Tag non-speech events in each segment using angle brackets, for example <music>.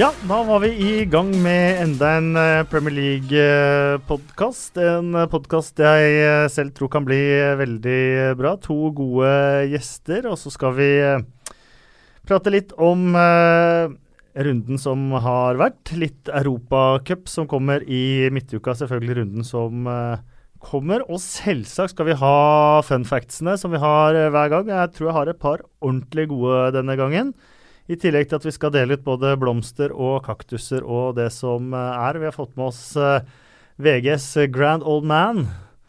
Ja, da var vi i gang med enda en eh, Premier League-podkast. En podkast jeg eh, selv tror kan bli veldig bra. To gode gjester, og så skal vi eh, prate litt om runden som har vært. Litt Europacup som kommer i midtuka, selvfølgelig runden som kommer. Og selvsagt skal vi ha fun factsene som vi har hver gang. Jeg tror jeg har et par ordentlig gode denne gangen. I tillegg til at vi skal dele ut både blomster og kaktuser og det som eh, er. Vi har fått med oss uh, VGs grand old man.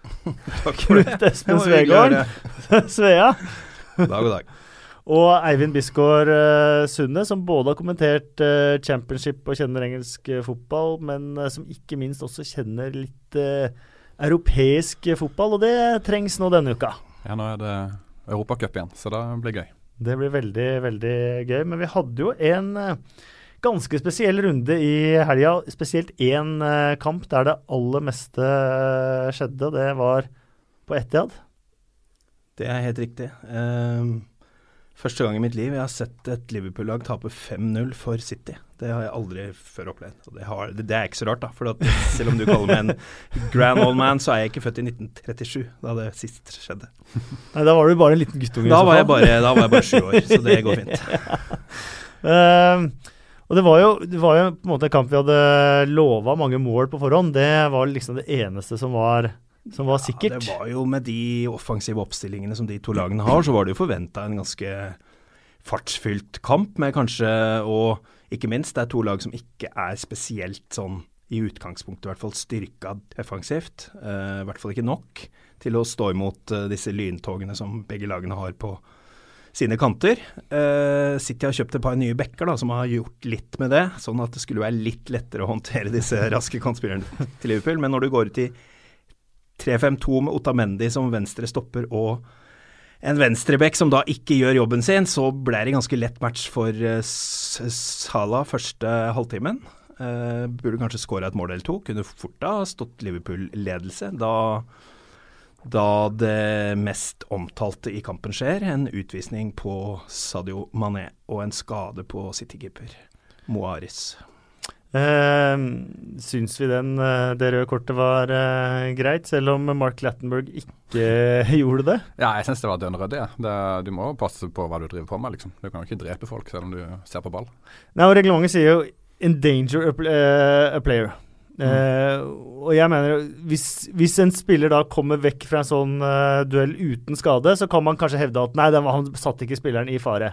<laughs> Takk for det. Knut Espen Svegård. <laughs> Svea. God dag, god dag. Og Eivind Bisgaard uh, Sunde, som både har kommentert uh, championship og kjenner engelsk uh, fotball, men som ikke minst også kjenner litt europeisk fotball. Og det trengs nå denne uka. Ja, nå er det Europacup igjen, så det blir gøy. Det blir veldig, veldig gøy. Men vi hadde jo en uh, ganske spesiell runde i helga. Spesielt én uh, kamp der det aller meste uh, skjedde. Det var på Etiad. Det er helt riktig. Første gang i mitt liv jeg har sett et Liverpool-lag tape 5-0 for City. Det har jeg aldri før opplevd. Det, har, det, det, er ikke så rart, da. For at, selv om du kaller meg en grand old man, så er jeg ikke født i 1937, da det sist skjedde. Nei, Da var du bare en liten guttunge? Da var jeg bare, da var jeg bare sju år, så det går fint. <laughs> uh, og det var, jo, det var jo på en måte en kamp vi hadde lova mange mål på forhånd. Det var liksom det eneste som var som var sikkert. Ja, det var jo med de offensive oppstillingene som de to lagene har, så var det jo forventa en ganske fartsfylt kamp, med kanskje Og ikke minst, det er to lag som ikke er spesielt sånn i utgangspunktet i hvert fall styrka defensivt. Uh, I hvert fall ikke nok til å stå imot uh, disse lyntogene som begge lagene har på sine kanter. Uh, City har kjøpt et par nye backer da, som har gjort litt med det, sånn at det skulle være litt lettere å håndtere disse <laughs> raske kantspillerne til Liverpool. Men når du går ut i 3-5-2 med Otamendi som venstre stopper og en venstreback som da ikke gjør jobben sin, så ble det ganske lett match for uh, Salah første halvtimen. Uh, burde kanskje skåra et mål eller to. Kunne fort da stått Liverpool-ledelse. Da, da, det mest omtalte i kampen skjer, en utvisning på Sadio Mané og en skade på City-keeper Moaris. Uh, syns vi den, uh, det røde kortet var uh, greit, selv om Mark Lattenberg ikke <laughs> gjorde det? Ja, jeg syns det var dønn ryddig. Ja. Du må passe på hva du driver på med. liksom. Du kan jo ikke drepe folk selv om du ser på ball. Nei, og Reglementet sier jo 'endanger a, a player'. Mm. og jeg mener, hvis, hvis, en spiller da kommer vekk fra en sånn duell uten skade, så kan man kanskje hevde at nei, den, han satte ikke spilleren i fare.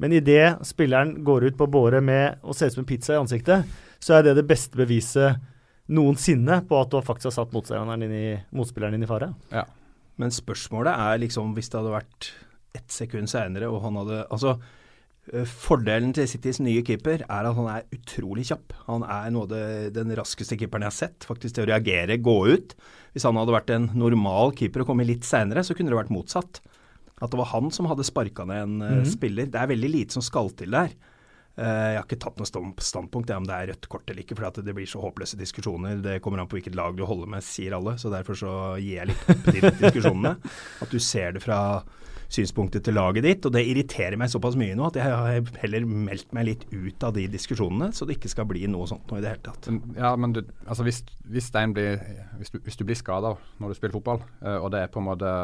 Men idet spilleren går ut på båret med å se ut som en pizza i ansiktet, så er det det beste beviset noensinne på at du faktisk har satt din i, motspilleren din i fare. Ja. Men spørsmålet er liksom hvis det hadde vært ett sekund seinere og han hadde Altså, eh, fordelen til Citys nye keeper er at han er utrolig kjapp. Han er noe av det, den raskeste keeperen jeg har sett, faktisk til å reagere, gå ut. Hvis han hadde vært en normal keeper og kommet litt seinere, så kunne det vært motsatt. At det var han som hadde sparka ned en mm -hmm. spiller. Det er veldig lite som skal til der. Eh, jeg har ikke tatt noe standpunkt om det er rødt kort eller ikke, for det blir så håpløse diskusjoner. Det kommer an på hvilket lag du holder med, sier alle. Så derfor så gir jeg litt opp de diskusjonene. <laughs> At du ser det fra synspunktet til laget ditt. Og det irriterer meg såpass mye nå at jeg har heller meldt meg litt ut av de diskusjonene, så det ikke skal bli noe sånt nå i det hele tatt. Ja, men du, altså hvis, hvis, blir, hvis, du, hvis du blir skada når du spiller fotball, eh, og det er på en måte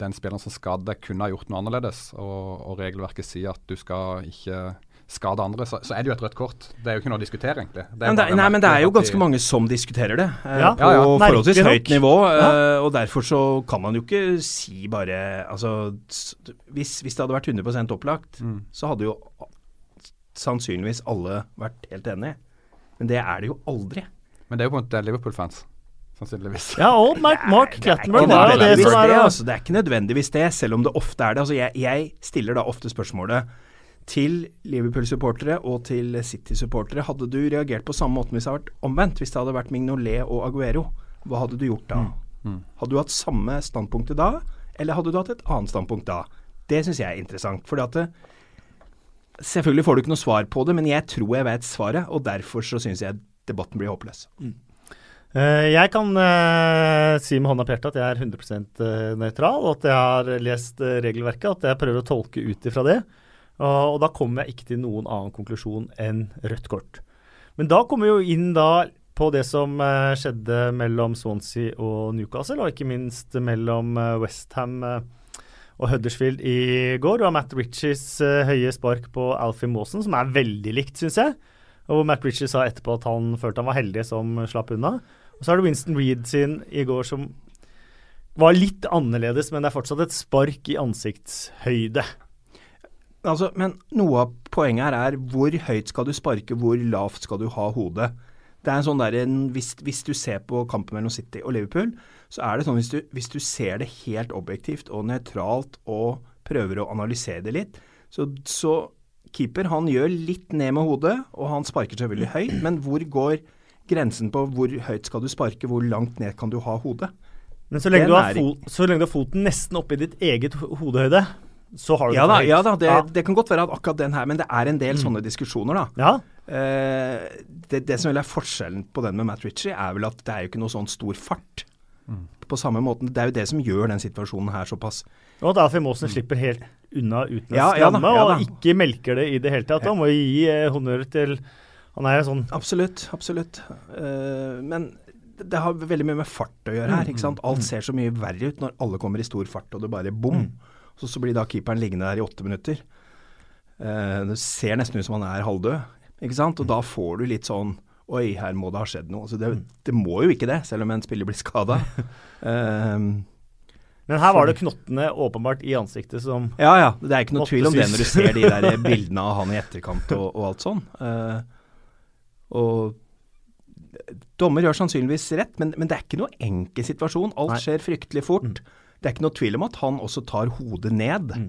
den spilleren som skader kunne ha gjort noe annerledes, og, og regelverket sier at du skal ikke skade andre, så, så, er det jo et rødt kort. Det er jo ikke noe å diskutere, egentlig. Men det, nei, men det er jo ganske mange som diskuterer det, eh, ja. på ja, ja. forholdsvis høyt nivå. Eh, og derfor så kan man jo ikke si bare Altså, hvis, hvis det hadde vært 100 opplagt, mm. så hadde jo sannsynligvis alle vært helt enige. Men det er det jo aldri. Men det er jo på en måte Liverpool-fans. Sannsynligvis. Ja, og Mark, Mark Clattenburg. Det, det, det, det, altså, det er ikke nødvendigvis det, selv om det ofte er det. Altså, jeg, jeg stiller da ofte spørsmålet til Liverpool-supportere og til City-supportere. Hadde du reagert på samme måte hvis det hadde vært omvendt? Hvis det hadde vært Mignolet og Aguero, hva hadde du gjort da? Mm. Mm. Hadde du hatt samme standpunktet da, eller hadde du hatt et annet standpunkt da? Det syns jeg er interessant. fordi at det, Selvfølgelig får du ikke noe svar på det, men jeg tror jeg vet svaret, og derfor så syns jeg debatten blir håpløs. Mm. Uh, jeg kan uh, si med hånda på hjertet at jeg er 100% nøytral, og at jeg har lest uh, regelverket, at jeg prøver å tolke ut ifra det. Og, da kommer jeg ikke til noen annen konklusjon enn rødt kort. Men da kommer vi jo inn da på det som eh, skjedde mellom Swansea og Newcastle, og ikke minst mellom eh, Westham eh, og Huddersfield i går. Og Matt Ritchies høye spark på Alfie Mawson, som er veldig likt, syns jeg. Og Matt Ritchie sa etterpå at han følte han var heldig som slapp unna. Og så er det Winston Reed sin i går som var litt annerledes, men det er fortsatt et spark i ansiktshøyde. Altså, men noe av poenget her er hvor høyt skal du sparke, hvor lavt skal du ha hodet. Det er en sånn der, en, hvis, hvis, du ser på kampen mellom City og Liverpool, så er det sånn hvis du, hvis du ser det helt objektivt og nøytralt og prøver å analysere det litt, så, så keeper han gjør litt ned med hodet, og han sparker selvfølgelig høyt, men hvor går grensen på hvor høyt skal du sparke, hvor langt ned kan du ha hodet? Men så lenge, du har, fot, så lenge du har foten nesten oppi ditt eget hodehøyde, så har du ja, da, ja da, det, ja. det, kan godt være at akkurat den her, men det er en del mm. sånne diskusjoner, da. Ja. Eh, det, det, som vel er forskjellen på den med Matt Ritchie, er vel at det er jo ikke noe sånn stor fart. Mm. På samme måten, Det er jo det som gjør den situasjonen her såpass Og at Alfie Maasen mm. slipper helt unna uten å ja, stramme, ja, og ikke melker det i det hele tatt. Han må jo gi eh, honnør til Han er jo sånn Absolutt, absolutt. Uh, men det har veldig mye med fart å gjøre her. ikke sant? Alt ser så mye verre ut når alle kommer i stor fart og det bare bom. Mm. Så, så blir da keeperen liggende der i åtte minutter. Eh, det ser nesten ut som han er halvdød, ikke sant. Og da får du litt sånn Oi, her må det ha skjedd noe. Altså det, det må jo ikke det, selv om en spiller blir skada. um, <laughs> ehm, men her var det knottene åpenbart i ansiktet som Ja, ja. Det er ikke noe tvil om det når du ser de der <laughs> bildene av han i etterkant og, og alt sånn. Uh, og dommer gjør sannsynligvis rett, men, men, det er ikke noe enkel situasjon. Alt Nei. skjer fryktelig fort. Mm. Det er ikke noe tvil om at han også tar hodet ned. Mm.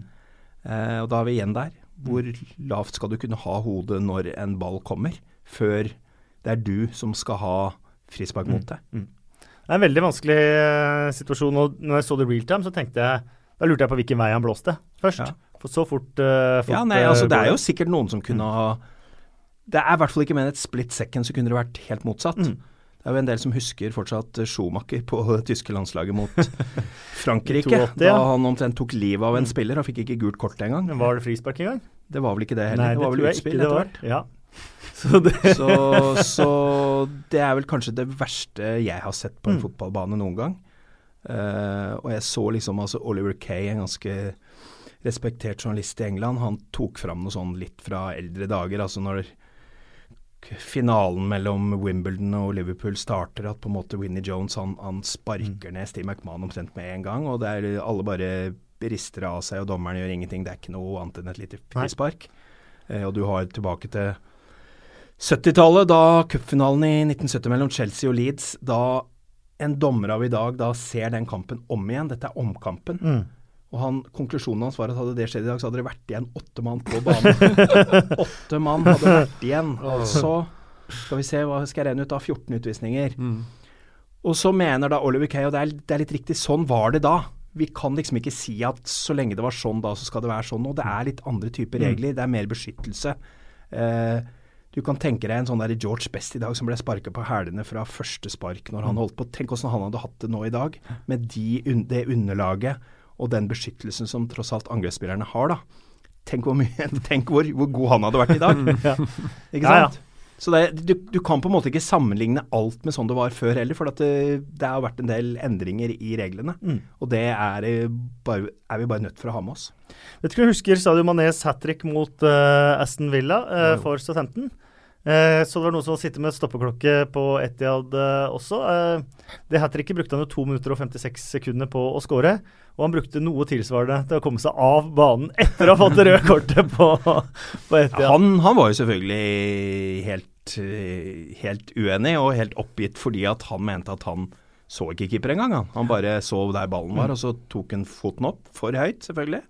Eh, og da er vi igjen der. Hvor lavt skal du kunne ha hodet når en ball kommer, før det er du som skal ha frispark mot mm. deg? Mm. Det er en veldig vanskelig uh, situasjon. og når jeg så det real time, så tenkte jeg Da lurte jeg på hvilken vei han blåste først. Ja. For så fort, uh, fort Ja, nei, altså Det er jo sikkert noen som kunne ha Det er i hvert fall ikke med et split second så kunne det vært helt motsatt. Det er jo en del som husker fortsatt Schumacher på det tyske landslaget mot <laughs> Frankrike. 280, ja. Da han omtrent tok livet av en mm. spiller og fikk ikke gult kort engang. Var det frispark engang? Det var vel ikke det heller. Nei, det, det var vel utspill etter hvert. Ja. <laughs> Så det, så, så det, er vel kanskje det verste jeg har sett på en mm. fotballbane noen gang. Uh, og jeg så liksom altså Oliver Kay, en ganske respektert journalist i England, han tok fram noe sånn litt fra eldre dager. altså når finalen mellom Wimbledon og Liverpool starter, at på en måte Winnie Jones han, han sparker mm. ned Steve McMahon omtrent med en gang. og det er Alle bare rister av seg, og dommeren gjør ingenting. Det er ikke noe annet enn et lite frispark. Eh, og du har tilbake til 70-tallet, da cupfinalen i 1970 mellom Chelsea og Leeds. Da en dommer av i dag da ser den kampen om igjen. Dette er omkampen. Mm. Og han, Konklusjonen hans var at hadde det skjedd i dag, så hadde det vært igjen åtte mann på banen. <laughs> åtte mann hadde vært igjen. Så skal vi se, hva skal jeg regne ut da? 14 utvisninger. Mm. Og så mener da Oliver Kay, og det er, det er, litt riktig, sånn var det da. Vi kan liksom ikke si at så lenge det var sånn da, så skal det være sånn. Og det er litt andre typer mm. regler. Det er mer beskyttelse. Eh, du kan tenke deg en sånn der George Best i dag som ble sparka på hælene fra første spark når han mm. holdt på. Tenk åssen han hadde hatt det nå i dag, med de, det underlaget og den beskyttelsen som tross alt angrepsspillerne har, da. Tenk hvor, mye, <laughs> tenk hvor, hvor god han hadde vært i dag. <laughs> ja. Ikke sant? Ja, ja. Så det, du, du, kan på en måte ikke sammenligne alt med sånn det var før heller, for det, eh, det, har vært en del endringer i reglene. Mm. Og det er, eh, bare, er, vi bare nødt for å ha med oss. Vet ikke om du husker Sadio Manés hat trick mot uh, Aston Villa uh, for 15 så det var noen som sitter med stoppeklokke på Etiad også. det hat tricket brukte han jo 2 minutter og 56 sekunder på å skåre. Og han brukte noe tilsvarende til å komme seg av banen etter å ha fått det røde kortet på, på Etiad. Ja, han, han, var jo selvfølgelig helt, helt, uenig og helt oppgitt fordi at han mente at han så ikke keeper engang. Han bare så der ballen var, og så tok han foten opp. For høyt, selvfølgelig.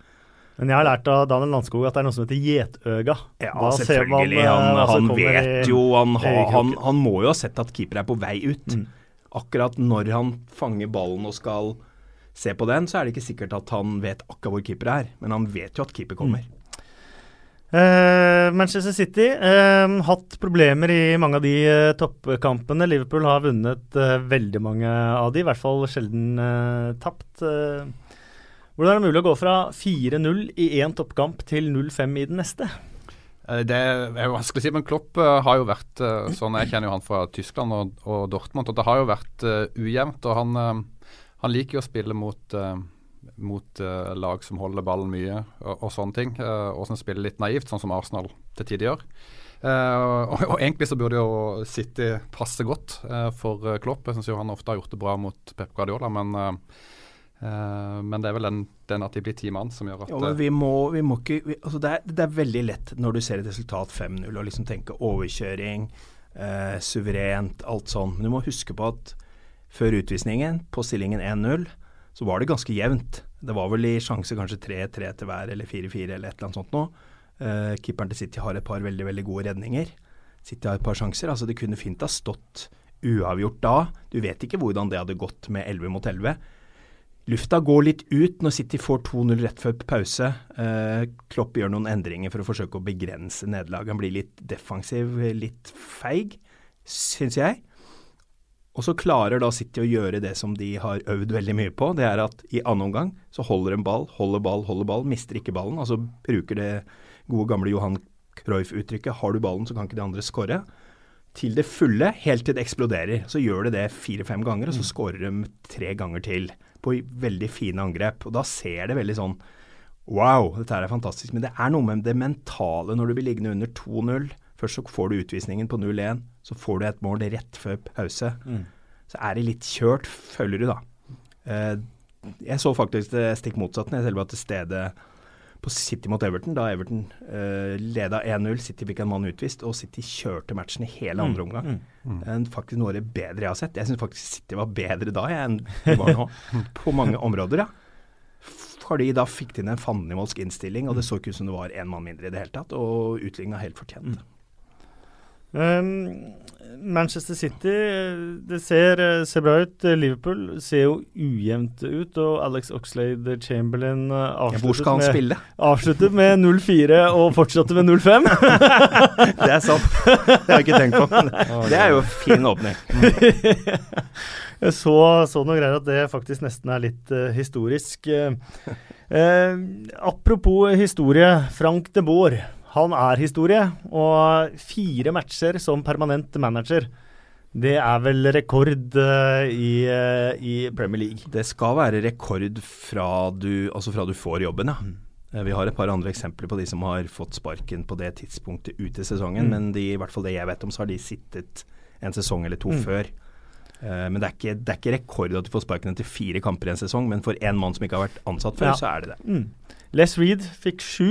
Men jeg har lært av Daniel Landskog at det er noe som heter gjetøga. Ja, da selvfølgelig. Man, han, altså, han vet jo han, han, han, må jo ha sett at keeper er på vei ut. Mm. Akkurat når han fanger ballen og skal se på den, så er det ikke sikkert at han vet akkurat hvor keeper er, men han vet jo at keeper kommer. Mm. Uh, Manchester City uh, hatt problemer i mange av de uh, toppkampene. Liverpool har vunnet veldig mange av de, i hvert fall sjelden tapt. Hvordan er det mulig å gå fra 4-0 i én toppkamp til 0-5 i den neste? Eh, det er jo vanskelig å si, men Klopp uh, har jo vært uh, sånn Jeg kjenner jo han fra Tyskland og, og Dortmund, og det har jo vært uh, ujevnt. og han, han, liker jo å spille mot, mot lag som holder ballen mye og, og sånne ting. og som spiller litt naivt, sånn som Arsenal til tider gjør. Og, og, egentlig så burde jo City passe godt for Klopp. Jeg syns han ofte har gjort det bra mot Pep Guardiola, men Uh, men det er vel den, den, at de blir ti mann som gjør at ja, vi må, vi må ikke vi, altså det, er, det, er, veldig lett når du ser et resultat 5-0 og liksom tenke overkjøring, uh, suverent, alt sånn. Men du må huske på at før utvisningen, på stillingen 1-0, så var det ganske jevnt. Det var vel i sjanse kanskje 3-3 til hver, eller 4-4 eller et eller annet sånt noe. Uh, keeperen til City har et par veldig, veldig gode redninger. City har et par sjanser. Altså det kunne fint ha stått uavgjort da. Du vet ikke hvordan det hadde gått med 11 mot 11. Lufta går litt ut når City får 2-0 rett før pause. Eh, Klopp gjør noen endringer for å forsøke å begrense nederlaget. Han blir litt defensiv, litt feig, syns jeg. Og så klarer da City å gjøre det som de har øvd veldig mye på. Det er at i annen omgang så holder en ball, holder ball, holder ball, mister ikke ballen. Altså bruker det gode gamle Johan Cruyff-uttrykket 'har du ballen, så kan ikke de andre skåre' til det fulle, helt til det eksploderer. Så gjør det det fire-fem ganger, og så mm. skårer de tre ganger til på veldig fine angrep. Og da ser det veldig sånn Wow, dette her er fantastisk. Men det er noe med det mentale når du blir liggende under 2-0. Først så får du utvisningen på 0-1, så får du et mål rett før pause. Mm. Så er det litt kjørt, føler du da. Eh, jeg så faktisk det stikk motsatt når jeg selv var til stede på City mot Everton, da Everton uh, leda 1-0. City fikk en mann utvist, og City kjørte matchen i hele andre mm, omgang. Mm, mm. faktisk noe av det bedre jeg har sett. Jeg syns faktisk City var bedre da jeg enn de var nå, <laughs> på mange områder. ja. Fordi da fikk de inn en fandenivoldsk innstilling, og det så ikke ut som det var én mann mindre i det hele tatt, og utligna helt fortjent. Mm. Um, Manchester City det ser, ser, bra ut. Liverpool ser jo ujevnt ut. Og Alex Oxlade Chamberlain avsluttet med, avsluttet med 0-4 og fortsatte med 0-5. <laughs> det er sant. Det har jeg ikke tenkt på. <laughs> Det er jo fin åpning. <laughs> jeg så, så noe greier at det faktisk nesten er litt uh, historisk. Uh, apropos historie. Frank de Boer han er historie, og fire matcher som permanent manager. Det er vel rekord uh, i, uh, i, Premier League. Det skal være rekord fra du, altså fra du får jobben, ja. Mm. Eh, vi har et par andre eksempler på de som har fått sparken på det tidspunktet ute i sesongen, mm. men de, i hvert fall det jeg vet om, så har de sittet en sesong eller to mm. før. Uh, men det er, ikke, det er, ikke, rekord at du får sparken etter fire kamper i en sesong, men for en mann som ikke har vært ansatt før, ja. så er det det. Mm. Les Reed fikk sju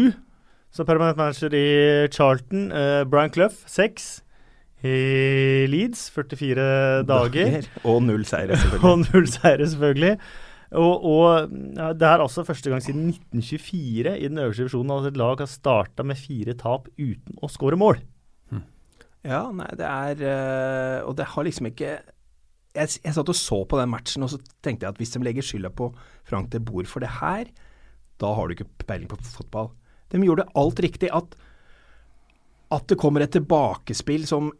så permanent manager i Charlton. Uh, Brian Clough, seks. I Leeds, 44 dager. Og null seire, selvfølgelig. <laughs> og null seire, selvfølgelig. Og, og ja, Det er altså første gang siden 1924 i den øverste divisjonen at et lag har starta med fire tap uten å skåre mål. Hm. Ja, nei, det er uh, Og det har liksom ikke jeg, jeg, satt og så på den matchen, og så tenkte jeg at hvis de legger skylda på Frank de Boer for det her, da har du ikke peiling på fotball. De gjorde alt riktig. At, at det kommer et tilbakespill som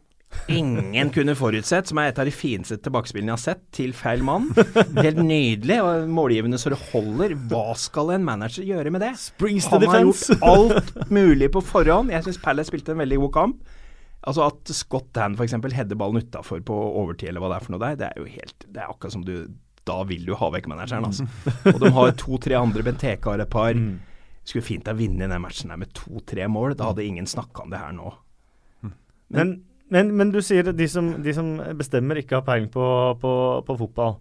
ingen kunne forutsett, som er et av de fineste tilbakespillene jeg har sett, til feil mann. Helt nydelig og målgivende så det holder. Hva skal en manager gjøre med det? Han har gjort <laughs> alt mulig på forhånd. Jeg syns Palace spilte en veldig god kamp. Altså At Scott Dan f.eks. header ballen utafor på overtid, eller hva det er for noe der, det er jo helt Det er akkurat som du Da vil du ha vekk manageren, altså. <laughs> Og de har to-tre andre, Benteke har et par. Mm skulle fint ha vunnet den matchen her med to-tre mål. Da hadde ingen snakka om det her nå. Men, men, men, men du sier de som, de som, bestemmer, ikke har peiling på, på, på fotball.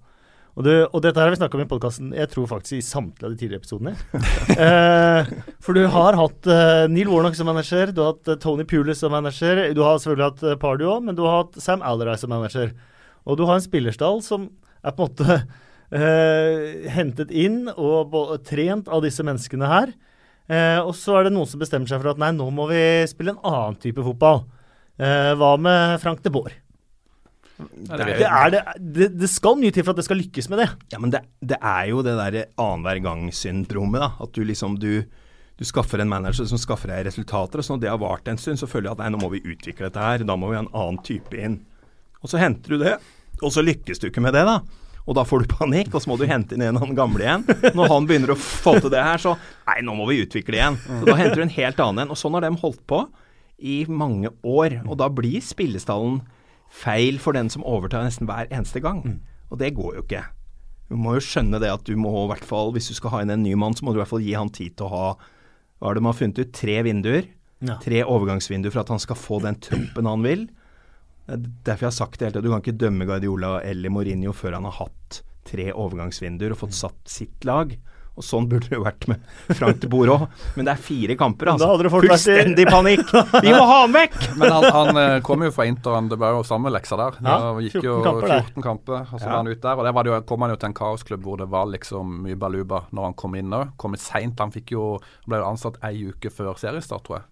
Og, det, og, dette har vi snakka om i podkasten jeg tror faktisk i samtlige av de tidligere episodene. <laughs> eh, for du har hatt eh, Neil Warnock som manager, du har hatt eh, Tony Pulis som manager, du har selvfølgelig hatt eh, Pardew òg, men du har hatt Sam Alleray som manager. Og du har en spillerstall som er på en måte eh, hentet inn og, og trent av disse menneskene her. Eh, og så er det noen som bestemmer seg for at nei, nå må vi spille en annen type fotball. Eh, hva med Frank de Boer? Det, det, det, det, det, skal mye til for at det skal lykkes med det. Ja, men det, er jo det derre annenhver gang-syndromet. da, At du liksom du, du, skaffer en manager som skaffer deg resultater. og så Når det har vart en stund, så føler jeg at nei, nå må vi utvikle dette her. Da må vi ha en annen type inn. Og så henter du det, og så lykkes du ikke med det, da. Og da får du panikk, og så må du hente inn en av den gamle igjen. Når han begynner å få til det her, så Nei, nå må vi utvikle igjen. Så da henter du en helt annen en. Og sånn har de holdt på i mange år. Og da blir spillestallen feil for den som overtar nesten hver eneste gang. Og det går jo ikke. Du må jo skjønne det at du må i hvert fall, hvis du skal ha inn en ny mann, så må du i hvert fall gi han tid til å ha Hva er det man har funnet ut? Tre vinduer. Ja. Tre overgangsvinduer for at han skal få den troppen han vil. Er Derfor jeg har sagt det hele tiden. Du kan ikke dømme Guardiola eller Mourinho før han har hatt tre overgangsvinduer og fått satt sitt lag. Og sånn burde det jo vært med <laughs> Frank de Boer òg. Men det er fire kamper, altså. Fullstendig panikk! Vi må ha han vekk! <laughs> Men han, han eh, kom jo fra Interen, det var jo samme leksa der. Ja, Det gikk 14 jo kamper 14 kamper, og så Ja. var han ut der. Og der var det jo, kom han jo til en kaosklubb hvor det var liksom mye baluba når han kom inn òg. Kom seint. Han fikk jo, ble jo ansatt ei uke før seriestart, tror jeg.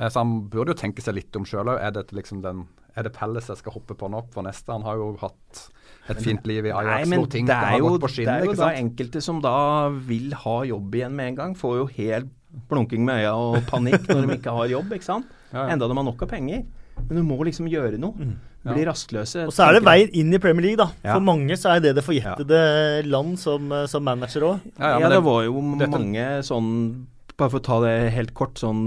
Eh, Så han burde jo tenke seg litt om sjøl òg. Er det liksom den er det Pelles jeg skal hoppe på nå for neste? Han har jo hatt et fint liv i Nei, Ajax men ting det er jo, på det er jo da enkelte som da vil ha jobb igjen med en gang. Får jo helt blunking med øya og panikk når de ikke har jobb, ikke sant. Ja, ja. Enda de har nok av penger. Men du må liksom gjøre noe. Bli rastløse. Og så er det veien inn i Premier League, da. Ja. For mange så er det det forjettede land som, eh, som manager òg. Ja, ja, Ja, men det det- var jo dette- mange sånn Bare for å ta det helt kort, sånn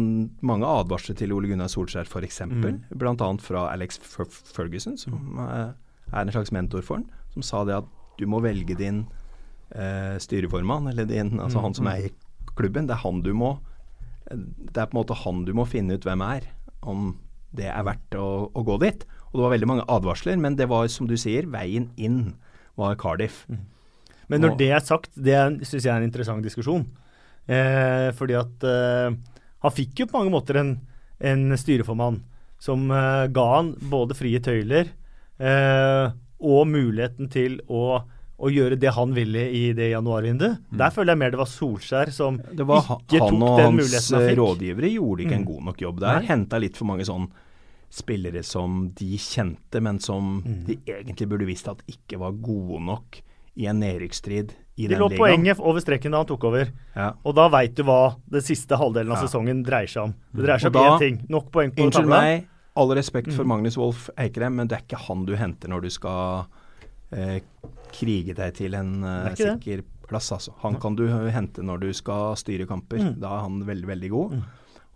mange advarsler til Ole Gunnar Solskjær f.eks. Mm. Annet fra Alex Ferguson, som eh, er en slags mentor for han, som sa det at du må velge din eh, styreformann, eller din, altså han som eier klubben. Det er han du må Det er på en måte han du må finne ut hvem er, om det er verdt å, å gå dit. Og det var veldig mange advarsler, men det var som du sier, veien inn var Cardiff. Men når Og- det er sagt, det syns jeg er en interessant diskusjon. Eh, fordi at eh, han fikk jo på mange måter en, en styreformann som eh, ga han både frie tøyler eh, og muligheten til å, å gjøre det han ville i det januarvinduet. Der føler jeg mer det var Solskjær som Det var ikke tok den muligheten han fikk. Han og hans rådgivere gjorde ikke en Mm. god nok jobb der. Henta litt for mange sånn spillere som de kjente, men som Mm. de egentlig burde visst at ikke var gode nok i en nedrykksstrid i De den lå poenget over streken da han tok over. Ja. Og da veit du hva den siste halvdelen av Ja. sesongen dreier seg om. Det dreier seg om én ting. Nok poeng på Unnskyld meg, all respekt Mm. for Magnus Wolff Eikrem, men det er ikke han du henter når du skal eh, krige deg til en eh, Det er sikker plass. Altså. Han kan du hente når du skal styre kamper. Mm. Da er han veldig, veldig god. Mm.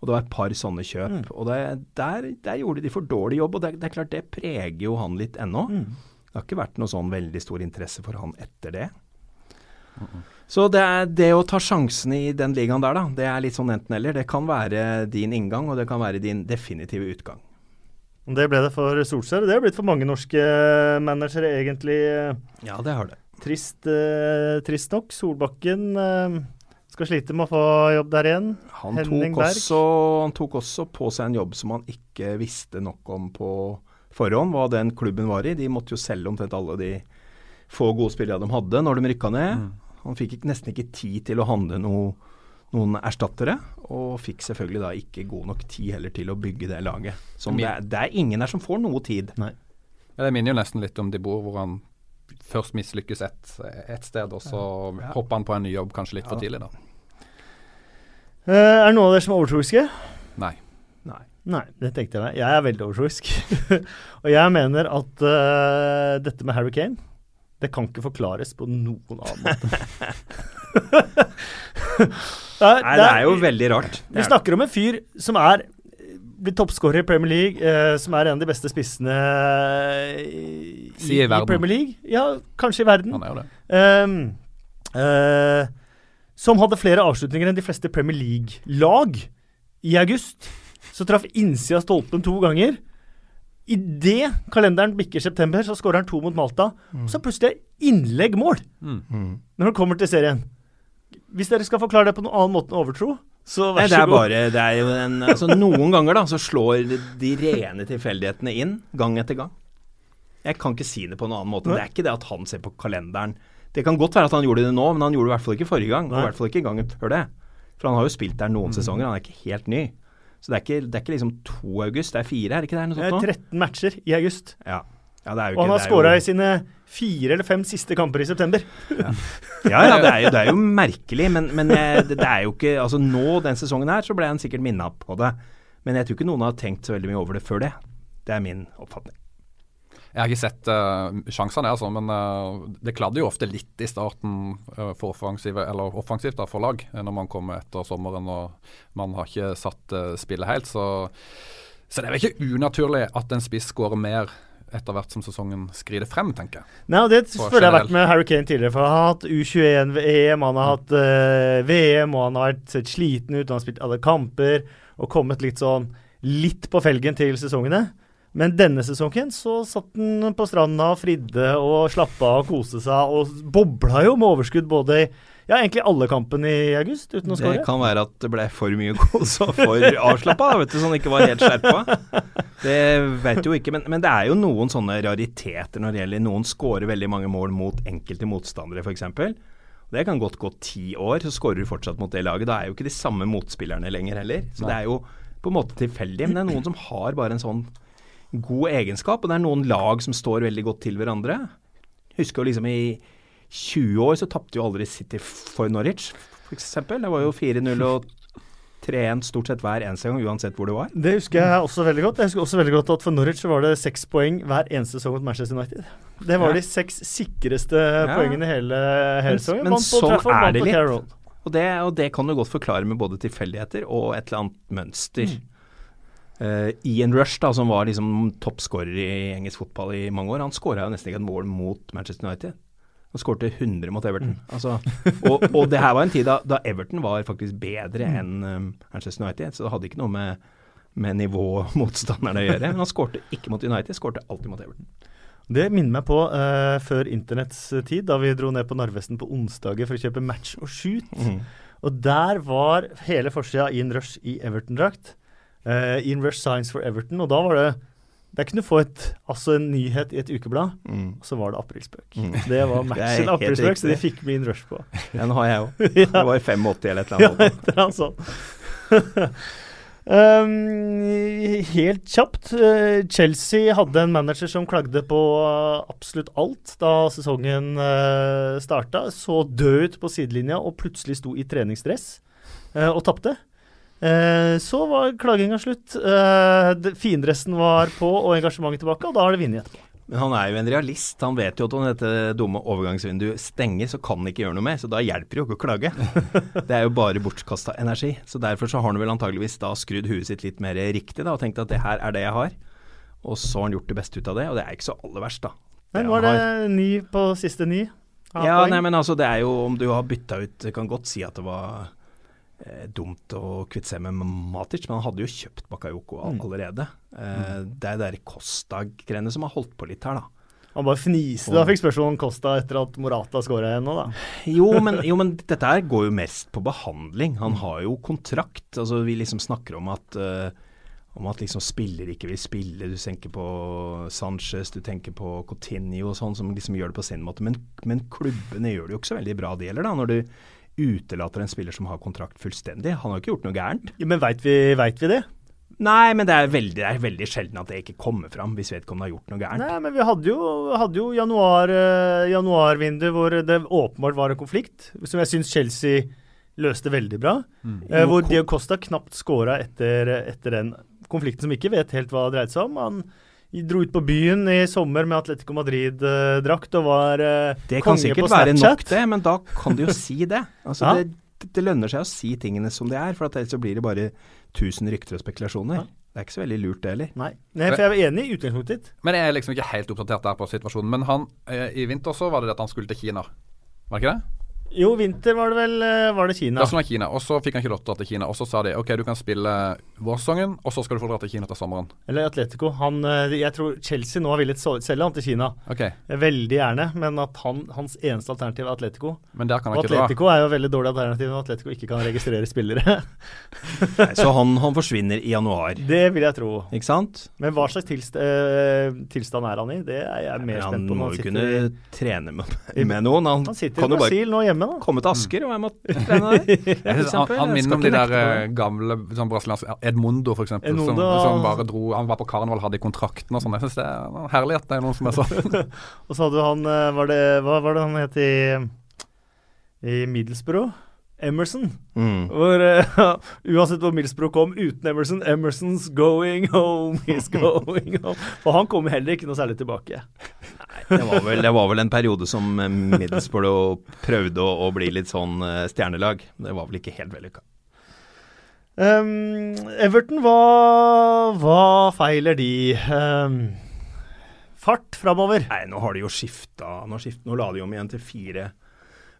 Og det var et par sånne kjøp. Mm. Og det, der, der gjorde de for dårlig jobb, og det, det er klart det preger jo han litt ennå. Mm. Det har ikke vært noe sånn veldig stor interesse for han etter det. Så det, er det å ta sjansen i den ligaen der, da, det er litt sånn enten-eller. Det kan være din inngang, og det kan være din definitive utgang. Det ble det for Solskjær. Det har blitt for mange norske managere, egentlig. Ja, det har det. Trist, eh, trist nok. Solbakken eh, skal slite med å få jobb der igjen. Han Henning tok, Berg. også, han tok også på seg en jobb som han ikke visste nok om på forhånd, hva den klubben var i. De måtte jo selge omtrent alle de få gode spillerne de hadde når de rykka ned. Han fikk nesten ikke tid til å handle noe, noen erstattere, og fikk selvfølgelig da ikke god nok tid heller til å bygge det laget. Som det, er, det er ingen her som får noe tid. Ja, det minner jo nesten litt om De Boer, hvor han først mislykkes ett et sted, og så Ja. hopper han på en ny jobb kanskje litt for tidlig, da. Uh, er det noen av dere som er overtroiske? Nei. Nei. Nei, det tenkte jeg meg. Jeg er veldig overtroisk. <laughs> og jeg mener at uh, dette med Harry Kane, det kan ikke forklares på noen annen måte. <laughs> Nei, det er jo veldig rart. Vi er snakker om en fyr som er blitt toppskårer i Premier League, eh, som er en av de beste spissene i, i, i. Premier League. Ja, kanskje i verden. Han er jo det. Um, uh, som hadde flere avslutninger enn de fleste Premier League-lag i august. Så traff innsida stolpen to ganger. Idet kalenderen bikker september, så skårer han to mot Malta. Og så plutselig er innlegg-mål Mm. Mm. når det kommer til serien. Hvis dere skal forklare det på noen annen måte enn overtro, så Nei, vær det så god. bare det er jo en, altså Noen ganger da, så slår de rene tilfeldighetene inn, gang etter gang. Jeg kan ikke si det på en annen måte. Nei. Det er ikke det at han ser på kalenderen. Det kan godt være at han gjorde det nå, men han gjorde det i hvert fall ikke forrige gang. Og i hvert fall ikke gangen før det. For han har jo spilt der noen sesonger, han er ikke helt ny. Så det er ikke, det er ikke liksom 2 august, det er fire, er det ikke det? Det er sånt nå? 13 matcher i august. Ja. ja, det er jo Og han har skåra jo- i sine fire eller fem siste kamper i september. Ja, ja, det er jo, det er jo <laughs> merkelig, men, men jeg, det, det er jo ikke Altså nå, den sesongen her, så ble han sikkert minna på det. Men jeg tror ikke noen har tenkt så veldig mye over det før det. Det er min oppfatning. Jeg har ikke sett uh, sjansene, altså, men uh, det kladder jo ofte litt i starten uh, for offensivt da, for lag, når man kommer etter sommeren og man har ikke satt spillet helt. Så, så, det er vel ikke unaturlig at en spiss skårer mer etter hvert som sesongen skrider frem, tenker jeg. Nei, og Det føler jeg har vært med Harry Kane tidligere. for Han har hatt U21-EM, han har hatt VM, og han har sett sliten ut. Han har spilt alle kamper og kommet litt sånn litt på felgen til sesongene. Men denne sesongen så satt han på stranda og fridde og slappa av og koste seg, og bobla jo med overskudd både i ja, egentlig alle kampene i august uten å skåre. Det kan være at det ble for mye kos og for avslappa, vet du, sånn ikke var helt skjerpa. Det vet jo ikke, men, men, det er jo noen sånne rariteter når det gjelder Noen skårer veldig mange mål mot enkelte motstandere, f.eks. Det kan godt gå ti år, så skårer du fortsatt mot det laget. Da er jo ikke de samme motspillerne lenger heller. Så det er jo på en måte tilfeldig. Men det er noen som har bare en sånn god egenskap, og det er noen lag som står veldig godt til hverandre. Husker jo liksom i 20 år så tapte jo aldri City for Norwich, f.eks. Det var jo 4-0 og 3-1 stort sett hver eneste gang, uansett hvor det var. Det husker jeg også veldig godt. Jeg husker også veldig godt at For Norwich var det seks poeng hver eneste sesong mot Manchester United. Det var ja. de seks sikreste ja. poengene hele, hele sesongen. Men, men sånn Trafford, er det litt. Og det, og det, kan du godt forklare med både tilfeldigheter og et eller annet mønster. Mm. Uh, Ian Rush, da, som var liksom toppskårer i engelsk fotball i mange år, han skåra nesten ikke et mål mot Manchester United. Han skårte 100 mot Everton. Mm. Altså, og, og, det her var en tid da, da Everton var faktisk bedre mm. enn um, Manchester United, så det hadde ikke noe med, med nivåmotstanderne å gjøre. Men han skårte ikke mot United, skårte alltid mot Everton. Det minner meg på uh, før internetts tid, da vi dro ned på Narvesen på onsdager for å kjøpe match og shoot. Mm. Og der var hele forsida Ian Rush i Everton-drakt. Uh, in Rush Science for Everton, og da var det der kunne du få et, altså en nyhet i et ukeblad, mm. og så var det aprilspøk. Mm. Det var <laughs> matchen aprilspøk, så de fikk med Ian Rush på. <laughs> Den har jeg òg. <laughs> ja. Det var i 85 eller et eller annet. Ja, et eller annet sånt. Um, helt kjapt. Uh, Chelsea hadde en manager som klagde på uh, absolutt alt da sesongen uh, starta. Så død ut på sidelinja og plutselig sto i treningsdress uh, og tapte. Uh, så var klaginga slutt. Uh, Findressen var på og engasjementet tilbake, og da har det vunnet etterpå. Men han er jo en realist. Han vet jo at om dette dumme overgangsvinduet stenger, så kan han ikke gjøre noe mer. Så da hjelper det jo ikke å klage. <laughs> det er jo bare bortkasta energi. Så derfor så har han vel antageligvis da skrudd huet sitt litt mer riktig da, og tenkt at det her er det jeg har. Og så har han gjort det beste ut av det, og det er ikke så aller verst, da. Men var det ni på siste ni? Ja, nei, men altså det er jo om du har bytta ut kan godt si at det var eh, dumt å kvitte seg med Matic, men han hadde jo kjøpt Bakayoko mm. allerede. Eh, mm. Det er de Costa-greiene som har holdt på litt her, da. Han bare fniste da fikk spørsmål om Costa etter at Morata skåra igjen nå, da. <laughs> Jo men, jo, men <laughs> dette her går jo mest på behandling. Han mm. har jo kontrakt. Altså, vi liksom snakker om at uh, om at liksom spiller ikke vil spille. Du tenker på Sanchez, du tenker på Coutinho og sånn, som liksom gjør det på sin måte. Men, men klubbene gjør det jo ikke så veldig bra, det gjelder da. Når du utelater en spiller som har kontrakt fullstendig. Han har jo ikke gjort noe gærent. Ja, men veit vi, vet vi det? Nei, men det er, veldig, det er veldig sjelden at det ikke kommer fram, hvis vedkommende har gjort noe gærent. Nei, men vi hadde jo, hadde jo januar, uh, januarvindu hvor det åpenbart var en konflikt, som jeg syns Chelsea løste veldig bra. Mm. Uh, hvor Diacosta knapt scora etter, etter den konflikten som ikke vet helt hva det dreide seg om. Han dro ut på byen i sommer med Atletico Madrid-drakt og var konge på Snapchat. Det kan sikkert være nok, det, men da kan du jo si det. <laughs> Altså, ja. det, det, lønner seg å si tingene som de er, for ellers så blir det bare tusen rykter og spekulasjoner. Ja. Det er ikke så veldig lurt, det heller. Nei. Nei, for jeg er enig i utgangspunktet ditt. Men jeg er liksom ikke helt oppdatert der på situasjonen. Men han, eh, i vinter så var det at han skulle til Kina. Var det ikke det? Jo, vinter var det vel eh, var det Kina. Ja, så var Kina. Og så fikk han ikke lov til å dra til Kina. Og så sa de OK, du kan spille vårsesongen, og så skal du få dra til Kina til sommeren. Eller Atletico. Han, eh, jeg tror Chelsea nå har villet selge han til Kina. Okay. Veldig gjerne, men at han, hans eneste alternativ er Atletico. Men der kan han og Atletico dra. er jo veldig dårlig alternativ når Atletico ikke kan registrere spillere. <laughs> Nei, så han, han, forsvinner i januar? Det vil jeg tro. Ikke sant? Men hva slags tilst tilstand er han i? Det er jeg mer spent på. Han må jo kunne trene med, med noen. Han, han sitter i Brasil nå hjemme, da. Komme til Asker og jeg må trene der. <laughs> han, han minner om de der uh, gamle sånn brasilianske Edmundo, f.eks. Som, som bare dro Han var på karneval, hadde kontrakten og sånn. Jeg syns det er herlig at det er noen som er sånn. <laughs> og så hadde han eh, var det, Hva var det han het i, i Middlesbrough? Emerson. Mm. Hvor <laughs> uh, Uansett hvor Millsbro kom uten Emerson, Emerson's going home, he's going home. Og han kom heller ikke noe særlig tilbake. Det var, vel, det var vel en periode som eh, Middlesbrough prøvde å, å bli litt sånn eh, stjernelag. Det var vel ikke helt vellykka. Um, Everton, hva, hva feiler de? Um, fart framover. Nei, nå har de jo skifta nå, skift, nå la de om igjen til fire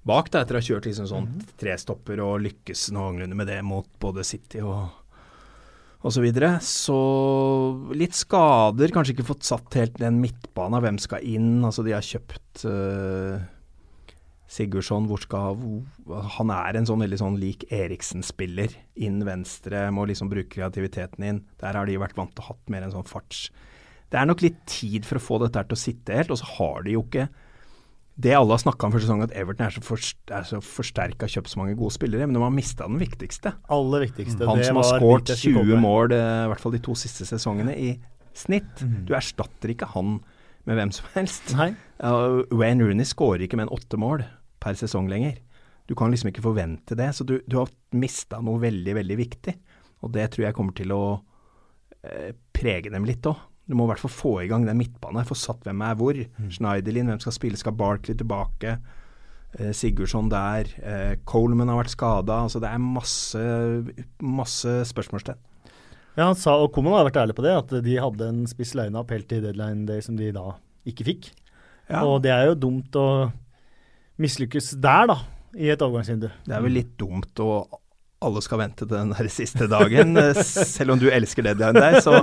bak, da, etter å ha kjørt liksom sånn trestopper og lykkes noenlunde med det mot både City og og så videre. Så litt skader, kanskje ikke fått satt helt den midtbanen, hvem skal inn. Altså de har kjøpt uh, Sigurdsson, hvor skal Han er en sånn veldig sånn lik Eriksen-spiller. Inn venstre, må liksom bruke kreativiteten inn. Der har de vært vant til å hatt mer en sånn farts... Det er nok litt tid for å få dette her til å sitte helt, og så har de jo ikke det alle har snakka om før sesongen, at Everton er så, for, er så forsterka kjøpt så mange gode spillere, men de har mista den viktigste. Aller viktigste. Han som har skåret dit jeg skulle 20 mål, eh, i hvert fall de to siste sesongene, i snitt. Mm. Du erstatter ikke han med hvem som helst. Nei. Uh, Wayne Rooney skårer ikke med en åtte mål per sesong lenger. Du kan liksom ikke forvente det, så du, du har mista noe veldig, veldig viktig. Og det tror jeg kommer til å uh, prege dem litt òg. Du må i hvert fall få i gang den midtbanen. Få satt hvem er hvor. Schneiderlin, hvem skal spille? Skal Barkley tilbake? Eh, Sigurdsson der. Eh, Coleman har vært skada. Altså det er masse, masse spørsmålstegn. Ja, han sa, og Koman har vært ærlig på det, at de hadde en spiss line-up helt til deadline day som de da ikke fikk. Ja. Og det er jo dumt å mislykkes der, da, i et overgangsvindu. Det er vel litt dumt å alle skal vente til den der siste dagen. Eh, Selv om du elsker deadline der, så,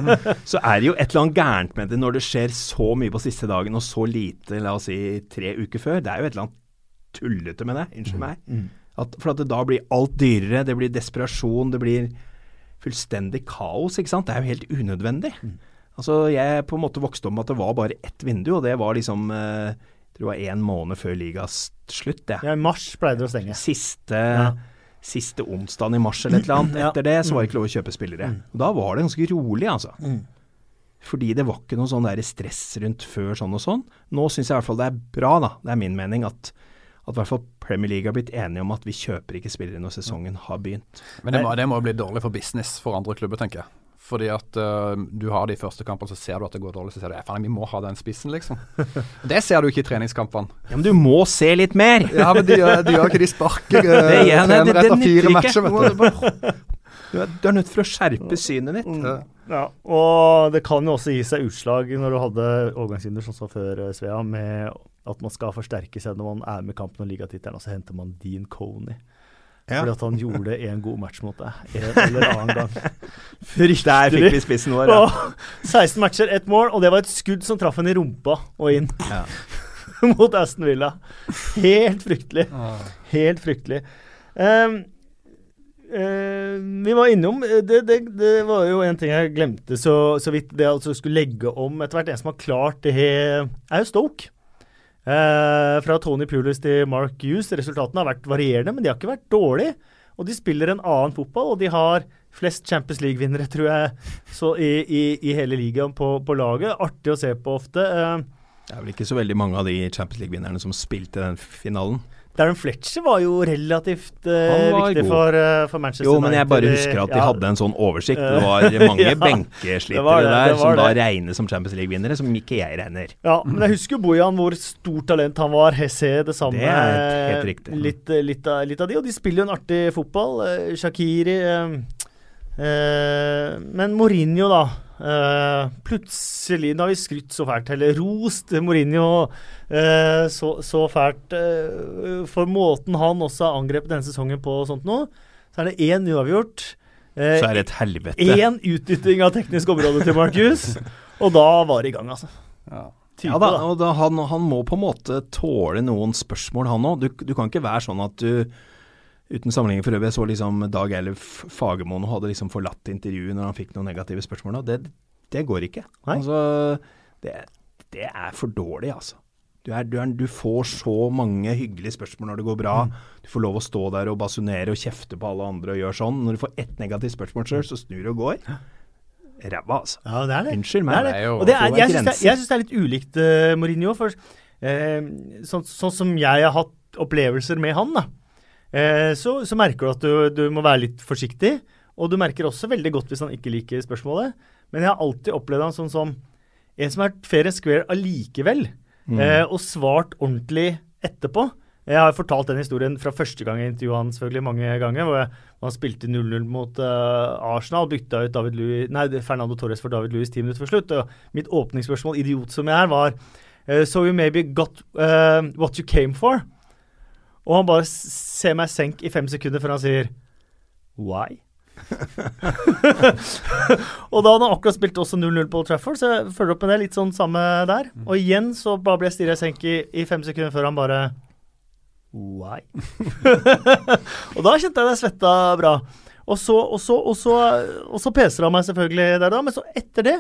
så er det jo et eller annet gærent med det når det skjer så mye på siste dagen og så lite, la oss si tre uker før. Det er jo et eller annet tullete med det. Unnskyld meg. At, for at det da blir alt dyrere, det blir desperasjon, det blir fullstendig kaos, ikke sant. Det er jo helt unødvendig. Altså, jeg på en måte vokste opp med at det var bare ett vindu, og det var liksom eh, jeg tror det var én måned før ligas slutt. Ja. Ja, I mars pleide det å stenge. Siste, Ja. Siste onsdagen i mars eller et eller annet. Etter det så var det ikke lov å kjøpe spillere. Og da var det ganske rolig, altså. Fordi det var ikke noe sånn der stress rundt før sånn og sånn. Nå syns jeg i hvert fall det er bra, da. Det er min mening at at i hvert fall Premier League har blitt enige om at vi kjøper ikke spillere når sesongen har begynt. Men det må, det må bli dårlig for business for andre klubber, tenker jeg. Fordi at uh, du har de første kampene, så ser du at det går dårlig. Så ser du at vi må ha den spissen, liksom. <laughs> Det ser du ikke i treningskampene. Ja, men du må se litt mer! Ja, men de, de gjør ikke de sparker uh, <laughs> Det, ja, det, det, det etter fire matcher, vet du. du, er, du er nødt for å skjerpe synet ditt. Ja. Ja, og det kan jo også gi seg utslag når du hadde overgangshinder, sånn som før eh, Svea, med at man skal forsterke seg når man er med i kampen om ligatittelen, og så henter man Dean Coney. Ja. Fordi at han gjorde en god match mot deg en eller annen gang. <laughs> Der fikk vi spissen vår. Ja. Åh, 16 matcher, ett mål, og det var et skudd som traff henne i rumpa og inn Ja. <laughs> mot Aston Villa. Helt fryktelig. Helt fryktelig. Um, uh, vi var innom eh, det, det, det var jo en ting jeg glemte så, så vidt. Det altså skulle legge om etter hvert. En som har klart det, er jo Stoke. Eh, fra Tony Pulis til Mark Hughes. Resultatene har vært varierende, men de har ikke vært dårlige. Og de spiller en annen fotball, og de har flest Champions League-vinnere, <laughs> tror jeg, i, i, i hele ligaen på, på laget. Artig å se på ofte. Eh, Det er vel ikke så veldig mange av de Champions League-vinnerne som spilte den finalen. Darren Fletcher var jo relativt uh, var viktig for, uh, for Manchester Jo, men jeg bare husker at de Ja, hadde en sånn oversikt. Det var <laughs> mange Ja, benkeslitere det det, der det som da regnes som Champions League-vinnere, som ikke jeg regner. Ja, men jeg husker jo Bojan, hvor stort talent han var. Hesse, det samme. Det er helt riktig. Litt, eh, litt, av, litt av de, og de spiller jo en artig fotball. Eh, Shakiri eh, eh, Men Mourinho, da. Eh, plutselig da har vi skrytt så fælt, eller rost Mourinho uh, så, så fælt uh, for måten han også har angrepet denne sesongen på og sånt nå. Så er det én uavgjort. Så er det et helvete. Én utnytting av teknisk område til Marcus, <laughs> og da var det i gang, altså. Ja. Type, Ja da. og da, han, han må på en måte tåle noen spørsmål, han òg. Du, du kan ikke være sånn at du Uten sammenligning for øvrig, jeg så liksom Dag Eilif Fagermoen hadde liksom forlatt intervjuet når han fikk noen negative spørsmål. Og det, det går ikke. Nei. Altså, det, det er for dårlig, altså. Du, er, du, er, du får så mange hyggelige spørsmål når det går bra. Du får lov å stå der og basunere og kjefte på alle andre og gjøre sånn. Når du får ett negativt spørsmål sjøl, så snur du og går. Ræva, altså. Ja, det er det. Unnskyld meg. det. Det er jo- Og det er, jeg syns det, det er litt ulikt uh, Mourinho. For uh, sånn, sånn som jeg har hatt opplevelser med han, da. Eh, så, så merker du at du, du må være litt forsiktig. Og du merker også veldig godt hvis han ikke liker spørsmålet. Men jeg har alltid opplevd han sånn som en som har vært fair and square allikevel, eh, og svart ordentlig etterpå. Jeg har fortalt den historien fra første gang jeg intervjuet han selvfølgelig mange ganger. hvor jeg, hvor han spilte 0-0 mot uh, Arsenal, bytta ut David Louis, nei, Fernando Torres for David Louis ti minutter før slutt. Og mitt åpningsspørsmål, idiot som jeg er, var uh, So you maybe got uh, what you came for? Og han bare ser meg senk i fem sekunder før han sier Why? <laughs> og da hadde han akkurat spilt også 0-0 på Old Trafford, så jeg følger opp med det. Litt sånn samme der. Og igjen så bare ble jeg stirra i senk i, i fem sekunder før han bare Why? <laughs> og da kjente jeg det svetta bra. Og så, og så, og så, og så peser han meg selvfølgelig der da, men så etter det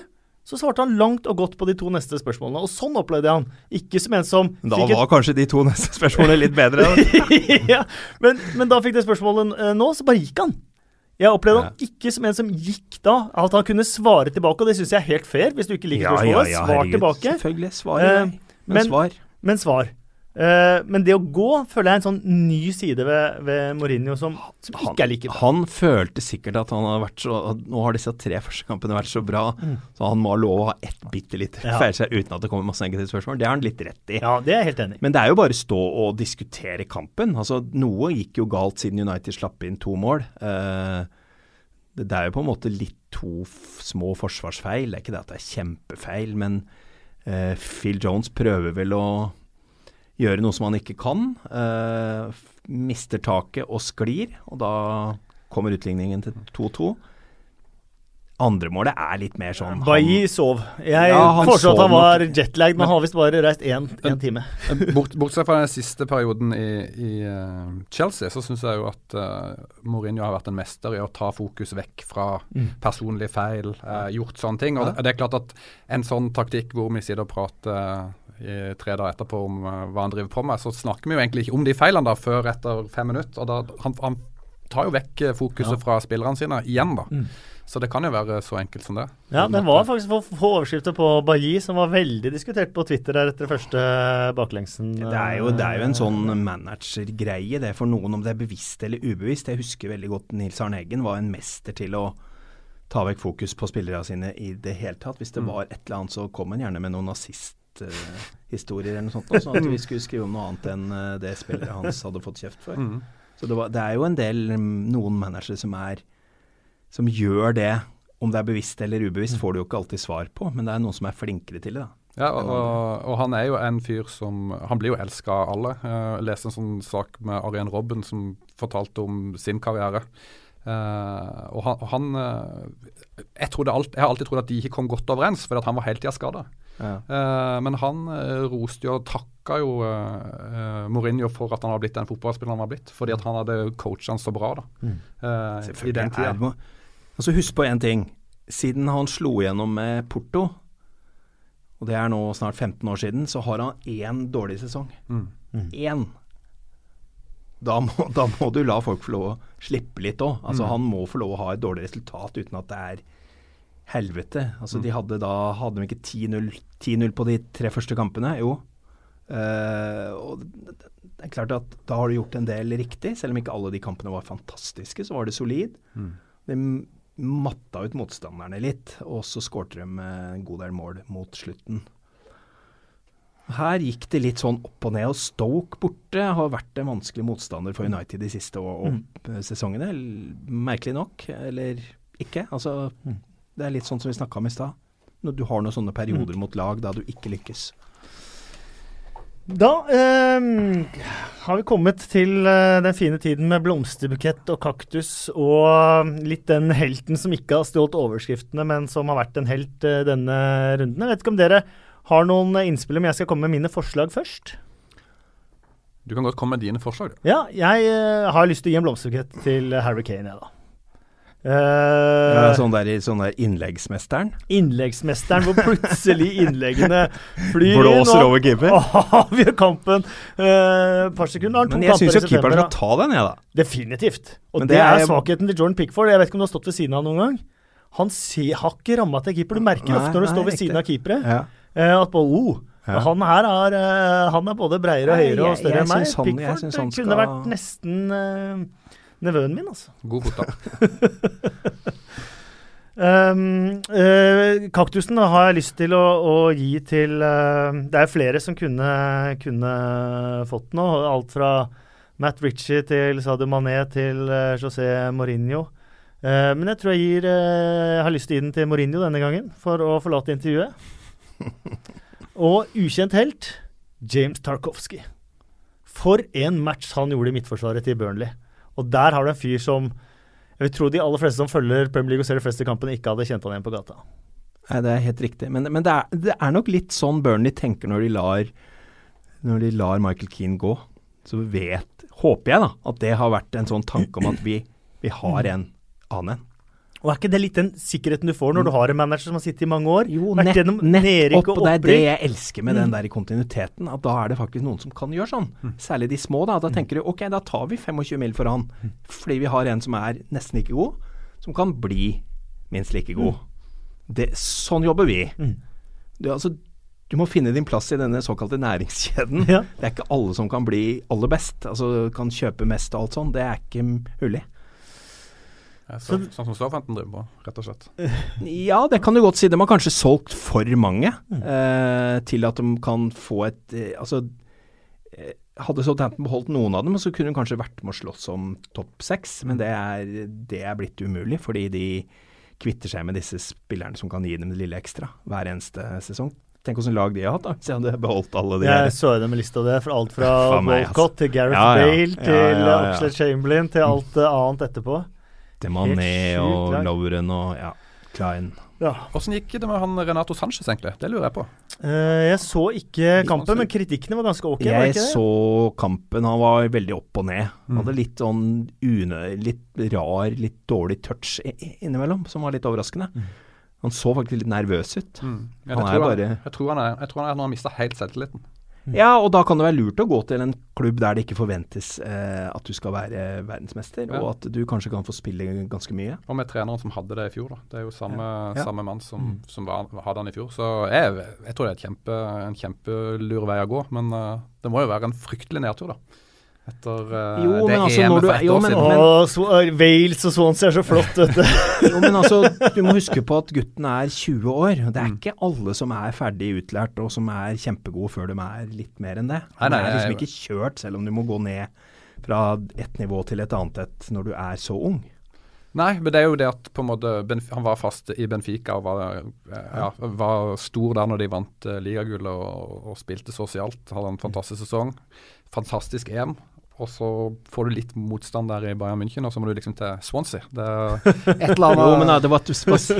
så svarte han langt og godt på de to neste spørsmålene. Og sånn opplevde jeg han. Ikke som en som Da fikk et- var kanskje de to neste spørsmålene litt bedre. <laughs> ja, men, men da fikk det spørsmålet eh, nå, så bare gikk han. Jeg opplevde han ikke som en som gikk da. At han kunne svare tilbake, og det syns jeg er helt fair. Hvis du ikke liker spørsmålet, svar herregud. tilbake. Selvfølgelig. Svar, Eh, men, men- svar. Men svar. Eh, men det å gå føler jeg er en sånn ny side ved, ved Mourinho som, som ikke er like bra. Han følte sikkert at han har vært så Nå har disse tre første kampene vært så bra, så han må ha lov å ha ett bitte lite Ja. feil seg uten at det kommer masse negative spørsmål. Det har han litt rett i. Ja, det er jeg helt enig. Men det er jo bare stå og diskutere kampen. Altså, Noe gikk jo galt siden United slapp inn to mål. Uh, det, er jo på en måte litt to små forsvarsfeil. Det er ikke det at det er kjempefeil, men uh, Phil Jones prøver vel å gjøre noe som han ikke kan. eh, mister taket og sklir, og da kommer utligningen til 2-2. Andremålet er litt mer sånn Bailly sov. Jeg Ja, foreslo at han var jetlagd, men han har visst bare reist én time. Bort, bortsett fra den siste perioden i, i eh, Chelsea, så syns jeg jo at uh, Mourinho har vært en mester i å ta fokus vekk fra personlige feil, uh, gjort sånne ting. Og det, det er klart at en sånn taktikk hvor vi sitter og prater i tre dager etterpå om eh, hva han driver på med, så snakker vi jo egentlig ikke om de feilene da før etter fem minutter. og da, han, han tar jo vekk fokuset fokuset fra spillerne sine igjen, da. Så det kan jo være så enkelt som det. Ja, det var faktisk for få overskrifter på Bailly, som var veldig diskutert på Twitter der etter første baklengsen. Det er, jo, det er jo en eh, sånn managergreie, det for noen, om det er bevisst eller ubevisst. Jeg husker veldig godt Nils Arne Eggen var en mester til å ta vekk fokus på spillerne sine i det hele tatt. Hvis det var et eller annet, så kom han gjerne med noen nazisthistorier eller noe sånt, sånn at vi skulle skrive om noe annet enn eh, det spillere hans hadde fått kjeft for. Mm. Så det, var, det er jo en del, mm, noen managere som er som gjør det. Om det er bevisst eller ubevisst, får du jo ikke alltid svar på, men det er noen som er flinkere til det. da. Ja, og, og, han er jo en fyr som Han blir jo elska av alle. Eh, Jeg leste en sånn sak med Arian Robben som fortalte om sin karriere. Uh, og han, han eh, jeg, alt, jeg har alltid trodd at de ikke kom godt overens, fordi han var hele tida skada. Men han eh, roste jo og takka jo uh, Mourinho for at han har blitt den fotballspilleren han har blitt. Fordi at han hadde coacha han så bra da, eh, i den tida. Må... Altså Husk på én ting. Siden han slo igjennom med Porto, og det er nå snart 15 år siden, så har han én dårlig sesong. Mm. Én. Da må, <laughs> da må du la folk få lov å slippe litt òg. Altså, Han må få lov å ha et dårlig resultat uten at det er helvete. Altså, De hadde da Hadde de ikke 10-0 10-0 på de tre første kampene? Jo. Uh, og det, er klart at da har du gjort en del riktig. Selv om ikke alle de kampene var fantastiske, så var det solid. De matta ut motstanderne litt, og så skårte de en god del mål mot slutten. Her gikk det litt sånn opp og ned, og Stoke borte har vært en vanskelig motstander for United de siste å- opp- sesongene. Merkelig nok, eller ikke. Altså, Det er litt sånn som vi snakka om i stad. Når du har noen sånne perioder mot lag da du ikke lykkes. Da eh, har vi kommet til eh, den fine tiden med blomsterbukett og kaktus og litt den helten som ikke har stjålet overskriftene, men som har vært en helt eh, denne runden. Jeg vet ikke om dere har noen innspill om jeg skal komme med mine forslag først? Du kan godt komme med dine forslag. Ja, jeg eh, har lyst til å gi en blomsterbukett til Harry Kane, jeg, da. Eh, Ja, sånn, der, sånn der innleggsmesteren. Innleggsmesteren, hvor plutselig innleggene <laughs> flyr Blåser over keeper. <laughs> avgjør kampen. Uh, par sekunder. Har to Men jeg syns jo keeperen skal ta den, jeg, da. Definitivt. Og det, det er, svakheten til Jordan Pickford. Jeg vet ikke om du har stått ved siden av noen gang. Han ser, har ikke ramma til keeper. Du merker Nei, ofte når du nei, står ved riktig. siden av keepere, Ja. uh, at bare, oh, Ja. Han her er, eh, han er både breiere og høyere og jeg- større jeg enn meg. han- Pickford syns han kunne vært nesten eh, nevøen min, altså. God fotball. Um, <laughs> uh, kaktusen har jeg lyst til å, å gi til uh, Det er flere som kunne, kunne fått noe. Alt fra Matt Ritchie til Sadio Mané til uh, José Mourinho. Men jeg tror jeg gir Jeg har lyst til å gi den til Mourinho denne gangen, for å forlate intervjuet. <laughs> Og ukjent helt James Tarkovsky. For en match han gjorde i midtforsvaret til Burnley. Og der har du en fyr som jeg vil tro de aller fleste som følger Premier League og ser de fleste kampene, ikke hadde kjent han igjen på gata. Nei, det er helt riktig. Men, men det, er, det er nok litt sånn Burnley tenker når de lar, når de lar Michael Keane gå. Så vet, håper jeg da, at det har vært en sånn tanke om at vi, vi har en annen en. Og er ikke det litt den sikkerheten du får når du har en manager som har sittet i mange år? Jo, nett, gjennom nettopp, og og det er det jeg elsker med den der kontinuiteten. At da er det faktisk noen som kan gjøre sånn. Særlig de små. Da Da tenker du ok, da tar vi 25 mil for han. Fordi vi har en som er nesten like god, som kan bli minst like god. Det, sånn jobber vi. Du, altså, du må finne din plass i denne såkalte næringskjeden. Ja. Det er ikke alle som kan bli aller best. Altså kan kjøpe mest og alt sånn. Det er ikke mulig. Så, sånn som Southampton driver på, rett og slett. Ja, det kan du godt si. De har kanskje solgt for mange eh, til at de kan få et eh, Altså eh, Hadde Southampton beholdt noen av dem, så kunne de kanskje vært med å slåss om topp seks, men det er, det er blitt umulig fordi de kvitter seg med disse spillerne som kan gi dem det lille ekstra hver eneste sesong. Tenk hvilket lag de har hatt, da, hvis jeg hadde beholdt alle de Jeg så dem med lista det, for alt fra Walcott altså. til Gareth Ja, ja. Bale Ja, til ja, ja. Oxlade Chamberlain til alt eh, annet etterpå. Demané helt og lag. Lauren og ja, Klein. Ja. Hvordan gikk det med han Renato Sanchez, egentlig? Det lurer jeg på. Uh, jeg så ikke kampen, men kritikkene var ganske ok. var Jeg ikke det? så kampen, han var veldig opp og ned. Mm. hadde litt sånn unø, litt rar, litt dårlig touch innimellom, som var litt overraskende. Han så faktisk litt nervøs ut. Ja, Han er bare- jeg tror han er Jeg tror han er, han har mista helt selvtilliten. Ja, og da kan det være lurt å gå til en klubb der det ikke forventes eh, at du skal være verdensmester, Ja. og at du kanskje kan få spille ganske mye. Og med treneren som hadde det i fjor, da. Det er jo samme, Ja. samme mann som, som var, hadde han i fjor. Så jeg, jeg tror det er kjempe, en kjempelur vei å gå. Men uh, det må jo være en fryktelig nedtur, da. Etter uh, Jo, det men altså, EM-et for ett år men- siden. Åh, Sw- eh, Wales og Swansea er så flott, vet du. <laughs> Jo, men altså, du må huske på at gutten er 20 år. Det er Mm. ikke alle som er ferdig utlært og som er kjempegode før de er litt mer enn det. Nei, nei, nei, er liksom ikke kjørt, selv om du må gå ned fra et nivå til et annet et når du er så ung. Nei, men det er jo det at på en måte Benf han var fast i Benfica og var, eh, ja, var stor der når de vant uh, ligagullet og, og spilte sosialt. Hadde en fantastisk sesong. Fantastisk EM. Og så får du litt motstand der i Bayern München, og så må du liksom til Swansea. Det er <laughs> et eller annet Jo, men det var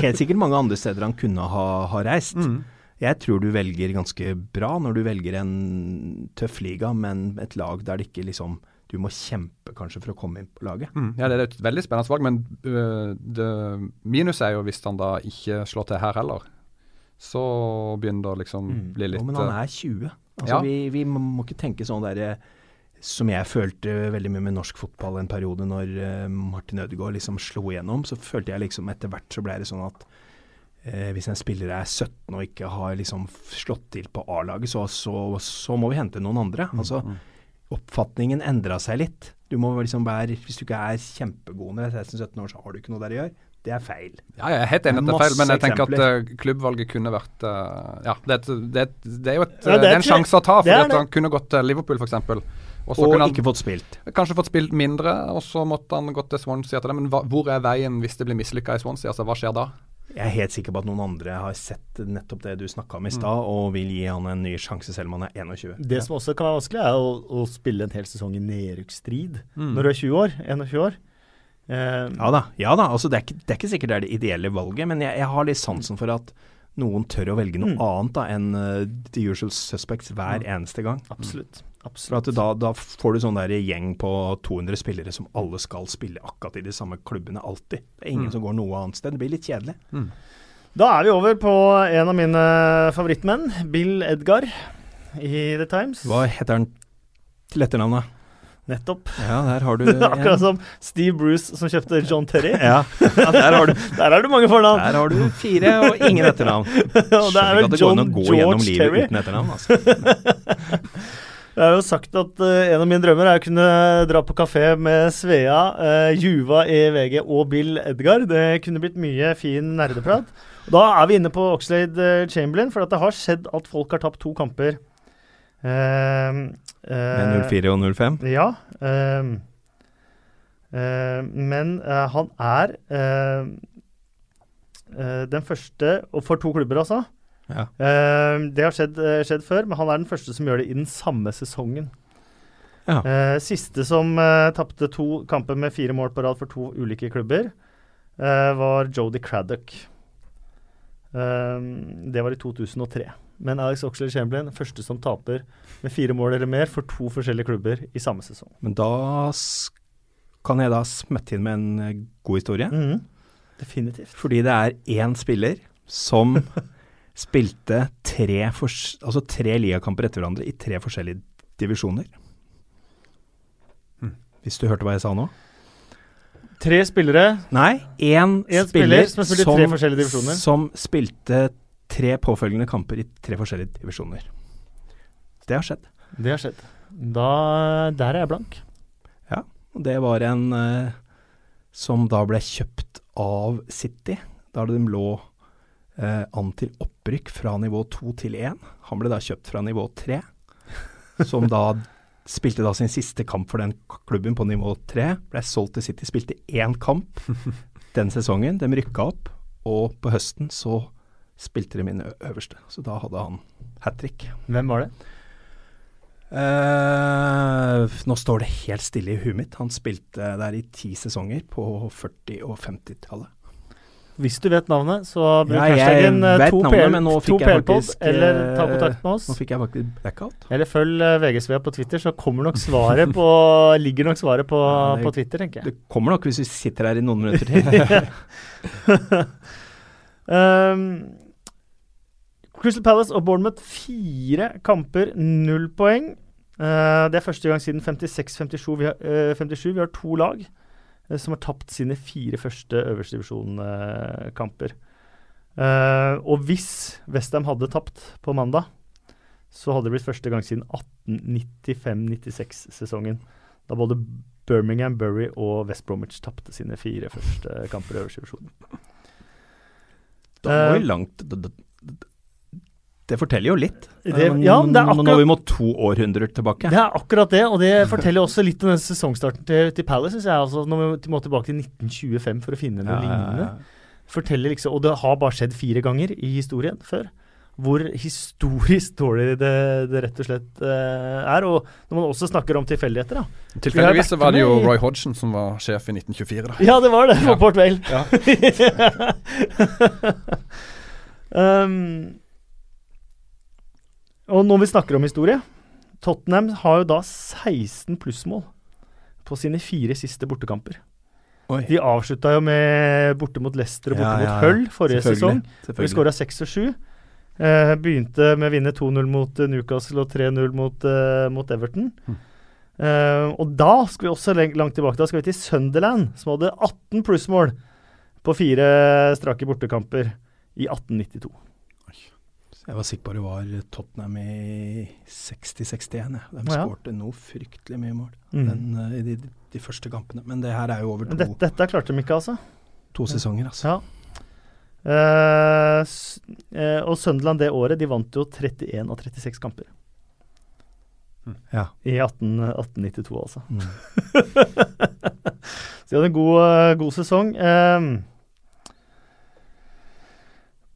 helt sikkert mange andre steder han kunne ha, ha reist. Mm. Jeg tror du velger ganske bra når du velger en tøff liga, men et lag der det ikke liksom Du må kjempe kanskje for å komme inn på laget. Mm, ja, det er et veldig spennende valg, men øh, det minus er jo hvis han da ikke slår til her heller. Så begynner det å liksom Mm. bli litt Jo, men han øh, er 20. Altså, Ja. vi, vi må må ikke tenke sånn derre som jeg følte veldig mye med norsk fotball en periode når eh, Martin Ødegaard liksom slo igjennom. Så følte jeg liksom etter hvert så ble det sånn at eh, hvis en spiller er 17 og ikke har liksom slått til på A-laget, så, så, så må vi hente noen andre. Altså mm. oppfatningen endra seg litt. Du må liksom være Hvis du ikke er kjempegod når du er 16-17 år, så har du ikke noe der å gjøre. Det er feil. Ja, jeg er helt enig at det er feil, men jeg tenker at eksempler. øh, klubbvalget kunne vært uh, Ja, det det, det er jo et, Ja, det det er en sjanse å ta, det for at han kunne gått til Liverpool f.eks. Og så Og han ikke fått spilt. kanskje fått spilt mindre, og så måtte han gått til Swansea etter det. Men hva, hvor er veien hvis det blir mislykka i Swansea? Altså, hva skjer da? Jeg er helt sikker på at noen andre har sett nettopp det du snakka om i Mm. og vil gi han en ny sjanse selv om han er 21. Det som også kan være vanskelig, er å, å spille en hel sesong i nedrykksstrid Mm. når du er 20 år. 21 år. Uh, Ja da, ja da. Altså, det, er ikke, det er ikke sikkert det er det ideelle valget, men jeg, jeg har litt sansen for at noen tør å velge noe Mm. annet da enn uh, the usual suspects hver eneste gang. Absolutt. For absolutt. at da, da får du sånn der gjeng på 200 spillere som alle skal spille akkurat i de samme klubbene alltid. Det er ingen Mm. som går noe annet sted. Det blir litt kjedelig. Da er vi over på en av mine favorittmenn, Bill Edgar i The Times. Hva heter han til etternavnet? Nettopp. Ja, der har du <laughs> Akkurat som Steve Bruce som kjøpte John Terry. Ja, <laughs> ja der, har du, <laughs> Der er det mange fornavn! der har du fire og ingen etternavn. Og det er vel Skjønner ikke at det går John an å gå gjennom George livet Terry. uten etternavn. Altså. Jeg har jo sagt at uh, en av mine drømmer er å kunne dra på kafé med Svea, uh, Juva i VG og Bill Edgar. Det kunne blitt mye fin nerdeprat. Da er vi inne på Oxlade eh, Chamberlain, for det har skjedd at folk har tapt to kamper. Uh, Med 04 og 05. Ja. ehm, eh, men han er den første, og for to klubber altså. Ja. Uh, det har skjedd, uh, skjedd før, men han er den første som gjør det i den samme sesongen. Ja. Uh, siste som uh, tapte to kamper med fire mål på rad for to ulike klubber, var Jodi Craddock. Det var i 2003. Men Alex Oxley Chamberlain, første som taper med fire mål eller mer for to forskjellige klubber i samme sesong. Men da kan jeg da smette inn med en god historie. Mm, Definitivt. Fordi det er én spiller som <laughs> spilte tre, for, altså tre ligakamper etter hverandre i tre forskjellige divisjoner. Hmm. Hvis du hørte hva jeg sa nå? Tre spillere, Nei, én spiller, spiller som har spilt tre som spilte tre påfølgende kamper i tre forskjellige divisjoner. Det har skjedd. Det har skjedd. Da, der er jeg blank. Ja. Og det var en uh, som da ble kjøpt av City, da de lå eh, an til opprykk fra nivå 2 til 1. Han ble da kjøpt fra nivå 3, som da spilte da sin siste kamp for den klubben på nivå 3. Ble solgt til City, spilte én kamp den sesongen. De rykka opp, og på høsten så spilte de min øverste. Så da hadde han hat trick. Hvem var det? Uh, nå står det helt stille i huet mitt. Han spilte der i ti sesonger på 40- og 50-tallet. Hvis du vet navnet, så bruk Ja, hashtaggen eh, vet to navnet, PL men nå fikk jeg PL-pod, faktisk, eller ta eh, kontakt med oss. Nå fikk jeg faktisk blackout. Eller følg VGSV på Twitter, så kommer nok svaret på <laughs> ligger nok svaret på, Ja, det- på Twitter, tenker jeg. Det kommer nok hvis vi sitter her i noen minutter <laughs> til. <laughs> um, Crystal Palace og Bournemouth fire kamper, null poeng. Uh, det er første gang siden 56-57 vi, eh, 57 vi har to lag eh, som har tapt sine fire første øverste divisjon-kamper. Eh, og hvis Westham hadde tapt på mandag, så hadde det blitt første gang siden 1895-96-sesongen. Da både Birmingham, Bury og West Bromwich tapte sine fire første kamper i øverste divisjon. Da må Eh, vi langt d- d- Det forteller jo litt. Det- ja, men det er Nå akkurat- når vi må to århundrer tilbake. Det er akkurat det, og det forteller også litt om den sesongstarten til, til Palace. Synes jeg, altså, når vi må tilbake til 1925 for å finne noe ja. lignende. Forteller liksom, Og det har bare skjedd fire ganger i historien før. Hvor historisk dårlig det, det rett og slett uh, er. Og når man også snakker om tilfeldigheter, da. Tilfeldigvis så var det jo Roy Hodgson som var sjef i 1924, da. Ja, det var det, for Ja. Port Vale. Ja. <laughs> um, og når vi snakker om historie Tottenham har jo da 16 plussmål på sine fire siste bortekamper. Oi. De avslutta jo med borte mot Leicester og borte Ja, ja, mot. Hull forrige sesong. Vi skåra 6 og 7. Eh, begynte med å vinne 2-0 mot eh, Newcastle og 3-0 mot, eh, mot Everton. Mm. Eh, og da skal vi også langt tilbake. Da skal vi til Sunderland, som hadde 18 plussmål på fire strake bortekamper i 1892. Jeg var sikker på det var Tottenham i 60-61. Ja. De Ja. skårte noe fryktelig mye mål Mm. den, eh, i de, de første kampene. Men det her er jo over to, dette, dette klarte de ikke, altså. to sesonger, altså. Ja. Uh, eh, og Sunderland det året, de vant jo 31 av 36 kamper. Ja. I 18, 1892, altså. Mm. <laughs> Så de hadde en god, god sesong. Ehm,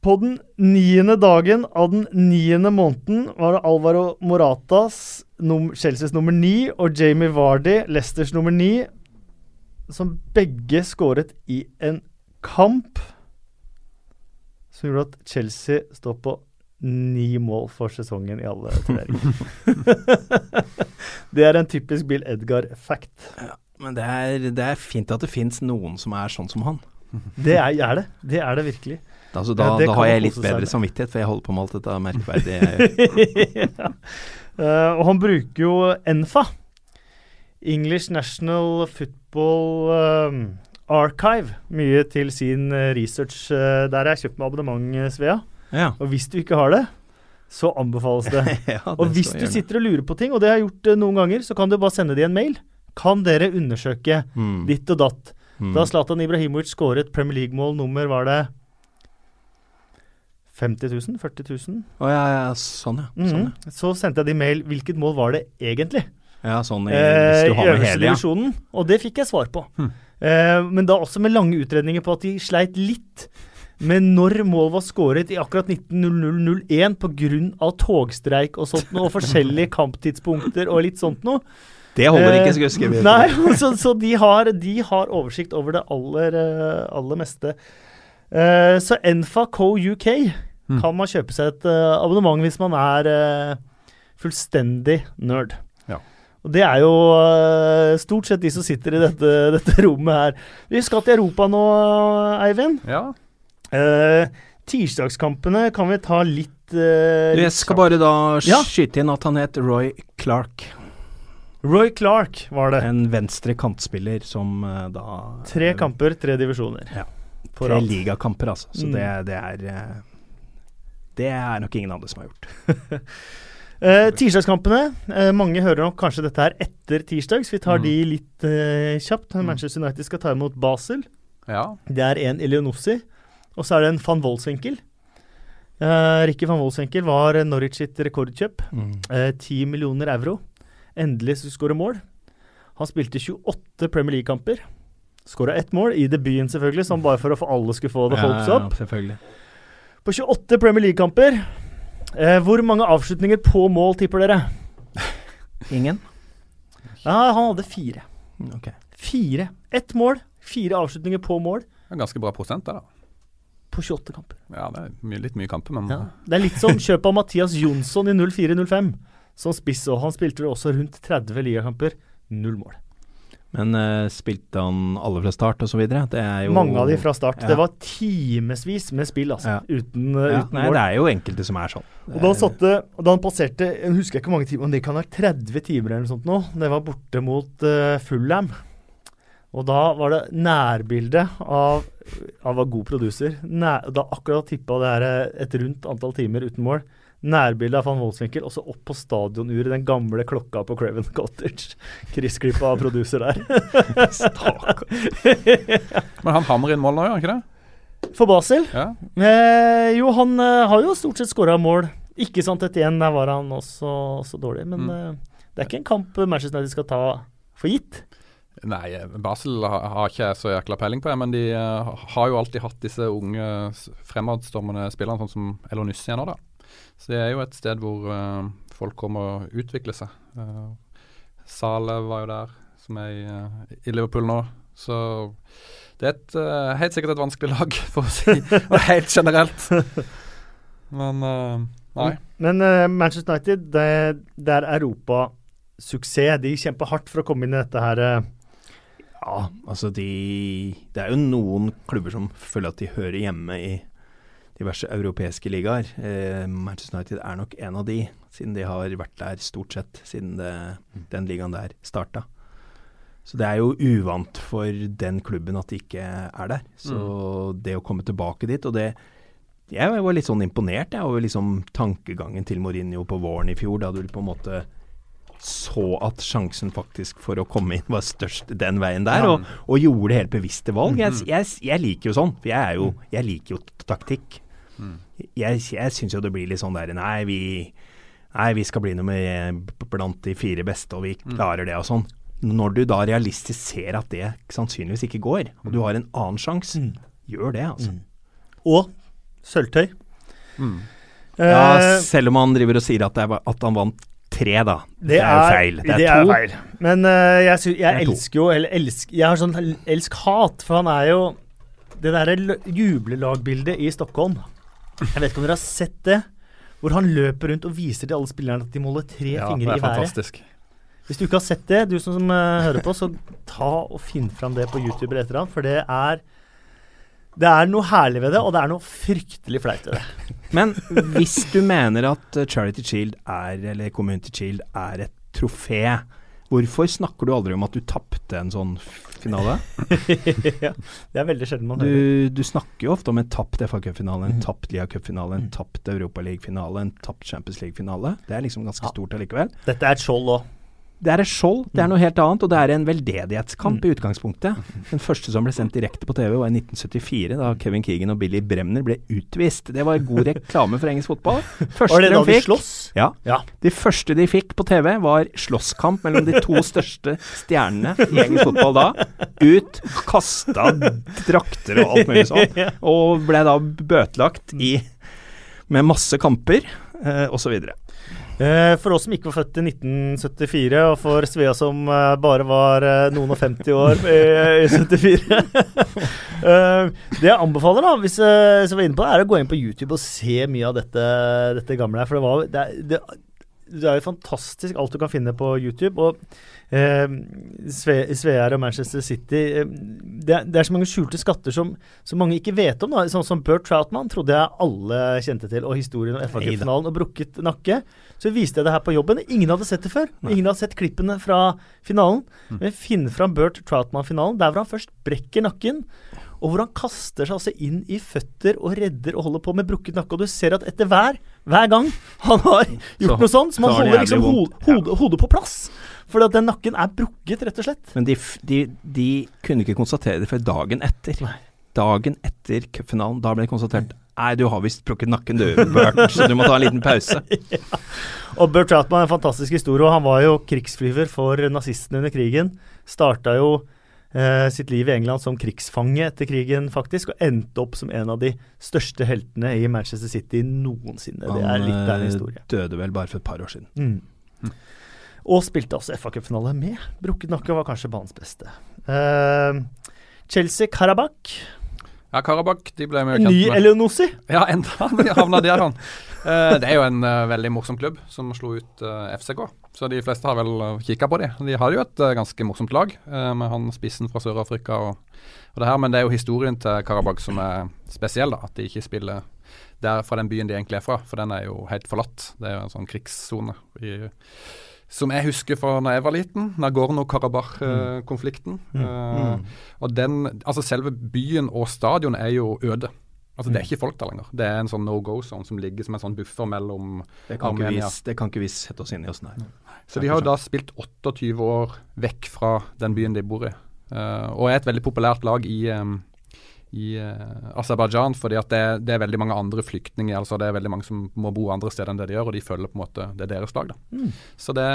på den niende dagen av den niende måneden var det Alvaro Moratas, num Chelseas nummer ni, og Jamie Vardy, Leicesters nummer ni, som begge skåret i en kamp som gjorde at Chelsea står på ni mål for sesongen i alle turneringer. <laughs> det er en typisk Bill Edgar-fact. Men det er, det er fint at det fins noen som er sånn som han. Det er, er det. Det er det virkelig. Altså, da Ja, da har jeg litt bedre samvittighet, for jeg holder på med alt dette merkverdige <laughs> ja. uh, og han bruker jo Enfa English National Football um, Archive mye til sin eh, research. Uh, der har jeg kjøpt med abonnement, Svea. Ja. Og hvis du ikke har det, så anbefales det. <laughs> ja det Og hvis du sitter og lurer på ting, og det har jeg gjort noen ganger, så kan du bare sende de en mail. Kan dere undersøke mm. ditt og datt? mm. Da Zlatan Ibrahimovic skåret Premier League-mål nummer, var det 50 000? 40 000? Å ja, ja, sånn ja. Sånn, Mhm. Så sendte jeg de mail. Hvilket mål var det egentlig? ja. sånn i, Eh, I øverste divisjonen. ja. Og det fikk jeg svar på. Hm. Eh, men da også med lange utredninger på at de sleit litt med når mål var skåret i akkurat 19.00.01 pga. togstreik og sånt noe, og forskjellige <laughs> kamptidspunkter og litt sånt noe. Det holder ikke, skal skulle jeg skrive. Nei, <laughs> så, så de, har, de har oversikt over det aller, eh, aller meste. Eh, så Enfa Co UK Mm. kan man kjøpe seg et uh, abonnement hvis man er uh, fullstendig nerd. Ja. Og det er jo stort sett de som sitter i dette, <laughs> dette rommet her. Vi skal til Europa nå, Eivind. Ja. Tirsdagskampene kan vi ta litt eh, Jeg skal bare da Ja. skyte inn at han het Roy Clark. Roy Clark var det. En venstre kantspiller som da Tre kamper, tre divisjoner. Ja. På Tre ligakamper, altså. Så Mm. det, det er eh, Det er nok ingen andre som har gjort. <laughs> Eh, tirsdagskampene. Eh, mange hører nok kanskje dette her etter tirsdag, så vi tar Mm. de litt eh, kjapt. Mm. Manchester United skal ta imot Basel. ja. Det er en Elionossi, og så er det en van Wolfswinkel. Uh, Ricky van Wolfswinkel var Norwich sitt rekordkjøp. Eh, 10 millioner euro. Endelig skulle skåre mål. Han spilte 28 Premier League-kamper. Skåra ett mål, i debuten selvfølgelig, som bare for å få alle skulle få the hopes ja, up. selvfølgelig. På 28 Premier League-kamper. Eh, hvor mange avslutninger på mål tipper dere? <laughs> Ingen? Ja, han hadde fire. Ok. Fire. Ett mål, fire avslutninger på mål Det er ganske bra prosent, det, da. på 28 kamper. Ja, det er mye, litt mye kamper, men Ja. Det er litt som kjøpet av Mathias Jonsson i 04-05 som spiss, og han spilte også rundt 30 ligakamper. Null mål. Men uh, spilte han alle fra start jo Mange av de fra start. Ja. Det var timevis med spill, altså. Ja. Uten, uh, ja, uten Nei, mål. det er jo enkelte som er sånn. Og da han, satte, og da han passerte Jeg husker ikke hvor mange timer, men det kan være 30 timer eller noe sånt nå. Det var borte mot uh, Fullham. Og da var det nærbilde av Han var god produser. Nær, da akkurat tippa det her eh, et rundt antall timer uten mål. Nærbilde av van Wolfswinkel, og så opp på stadionuret, den gamle klokka på Craven Cottage. Kryssklippa av produser der. Men han hammer inn mål nå, gjør han ikke det? For Basel Ja. Eh, jo, han eh, har jo stort sett skåra mål. Ikke sant, etter igjen, der var han også, også dårlig. Men Mm. eh, det er ikke en kamp Manchester United skal ta for gitt. Nei, Basel har, ikke jeg så jækla peiling på, det, men de eh, har jo alltid hatt disse unge fremadstormende spillerne, sånn som Elonyssi er nå, da. Så det er jo et sted hvor uh, folk kommer å utvikle seg. Uh, Sale var jo der, som er i, uh, i Liverpool nå. Så det er et, uh, helt sikkert et vanskelig lag, <laughs> for å si og helt generelt. Men eh, nei. Men eh, Manchester United, det, det er europasuksess. De kjemper hardt for å komme inn i dette her. eh, Ja, altså de Det er jo noen klubber som føler at de hører hjemme i diverse europeiske ligaer. Eh, Manchester United er nok en av de, siden de har vært der stort sett siden det, den ligaen der starta. Så det er jo uvant for den klubben at de ikke er der. Så det å komme tilbake dit, og det Jeg var litt sånn imponert jeg, over liksom tankegangen til Mourinho på våren i fjor, da du på en måte så at sjansen faktisk for å komme inn var størst den veien der, og, og gjorde helt bevisste valg. Jeg, jeg, jeg liker jo sånn, for jeg, er jo, jeg liker jo taktikk. Jeg, jeg syns jo det blir litt sånn der Nei, vi, nei, vi skal bli nummer blant de fire beste, og vi klarer det og sånn. Når du da realistisk ser at det sannsynligvis ikke går, og du har en annen sjanse, gjør det, altså. Og sølvtøy. Mm. Ja, Eh, selv om han driver og sier at, det er, at han vant tre, da. det, er jo feil. Det er, to. feil. Men uh, jeg, sy jeg er to. elsker jo eller elsk, Jeg har sånn elsk-hat, for han er jo Det derre jublelagbildet i Stockholm. Jeg vet ikke om dere har sett det? Hvor han løper rundt og viser til alle spillerne at de må holde tre Ja, fingre er i været. fantastisk. Hvis du ikke har sett det, du som, som uh, hører på, så ta og finn fram det på YouTube eller et eller annet, for det er det er noe herlig ved det, og det er noe fryktelig flaut ved det. Men hvis du mener at eh, Charity Shield er, eller Community Shield er et trofé, Hvorfor snakker du aldri om at du tapte en sånn finale? <laughs> ja, det er veldig sjelden man hører. Du, du snakker jo ofte om en tapt FA Cup-finale, en Mm. tapt Lia Cup-finale, en Mm. tapt Europaliga-finale, en tapt Champions League-finale. Det er liksom ganske Ja. stort allikevel. Dette er et skjold òg. Det er et skjold, det er noe helt annet, og det er en veldedighetskamp Mm. i utgangspunktet. Den første som ble sendt direkte på TV var i 1974, da Kevin Keegan og Billy Bremner ble utvist. Det var god reklame for engelsk fotball. <laughs> Første Var det da de de fikk, sloss? ja, Ja. de første de fikk på TV, var slåsskamp mellom de to største stjernene i engelsk fotball da. Ut, kasta drakter og alt mulig sånt, <laughs> Og ble da bøtelagt i med masse kamper, eh, osv. Eh, For oss som ikke var født i 1974, og for Svea som eh, bare var eh, noen og 50 år i, i 74 <laughs> eh, Det jeg anbefaler, da, hvis jeg, var inne på det, er å gå inn på YouTube og se mye av dette, dette gamle her. For det, var, det, det, det er jo fantastisk alt du kan finne på YouTube. Og eh, Svear og Manchester City eh, det, er- det er så mange skjulte skatter som, som mange ikke vet om. Da. Sånn som Bert Troutman trodde jeg alle kjente til, og historien om FA Neida. Cup-finalen og brukket nakke. Så viste jeg det her på jobben. Ingen hadde sett det før. Ingen hadde sett klippene fra finalen. Men finn fram Bert Troutman-finalen, der hvor han først brekker nakken. Og hvor han kaster seg altså inn i føtter og redder og holder på med brukket nakke. Og du ser at etter hver, hver gang han har gjort Så- noe sånt, så man så holder liksom ho hodet, hodet på plass. Fordi at den nakken er brukket, rett og slett. Men de, de, de kunne ikke konstatere det før dagen etter. Nei. Dagen etter cupfinalen. Da ble det konstatert Nei, du har visst brukket nakken du, Bert, så du må ta en liten pause. <laughs> Og Bert Troutman er en fantastisk historie. og Han var jo krigsflyver for nazistene under krigen. Starta jo eh, sitt liv i England som krigsfange etter krigen, faktisk, og endte opp som en av de største heltene i Manchester City noensinne. Det er litt av en eh, historie. døde vel bare for et par år siden. Mm. Og spilte også FA Cup-finale med. Brukket nakke var kanskje banens beste. Eh, Chelsea Karabakh. Ja, Karabakh de ble vi kjent Ny med. Ja, enda de havna der, han. <laughs> Eh, det er jo en eh, veldig morsom klubb som slo ut eh, FCK. Så de fleste har vel kikka på de. De har jo et ganske morsomt lag, med han spissen fra Sør-Afrika og, og det her. Men det er jo historien til Karabakh som er spesiell, da. At de ikke spiller der fra den byen de egentlig er fra. For den er jo helt forlatt. Det er jo en sånn krigssone. i- Som jeg husker fra da jeg var liten, Nagorno-Karabakh-konflikten. Mm. Og den, altså selve byen og stadion er jo øde. Altså Det er ikke folk der lenger. Det er en sånn no go zone som ligger som en sånn buffer mellom Det kan, ikke vi, det kan ikke vi sette oss inn i oss, nei. Så de har jo da spilt 28 år vekk fra den byen de bor i. Uh, og er et veldig populært lag i, um, i uh, Aserbajdsjan, fordi at det, det er veldig mange andre flyktninger. altså Det er veldig mange som må bo andre steder enn det de gjør, og de følger på en måte det er deres lag. da. Mm. Så det,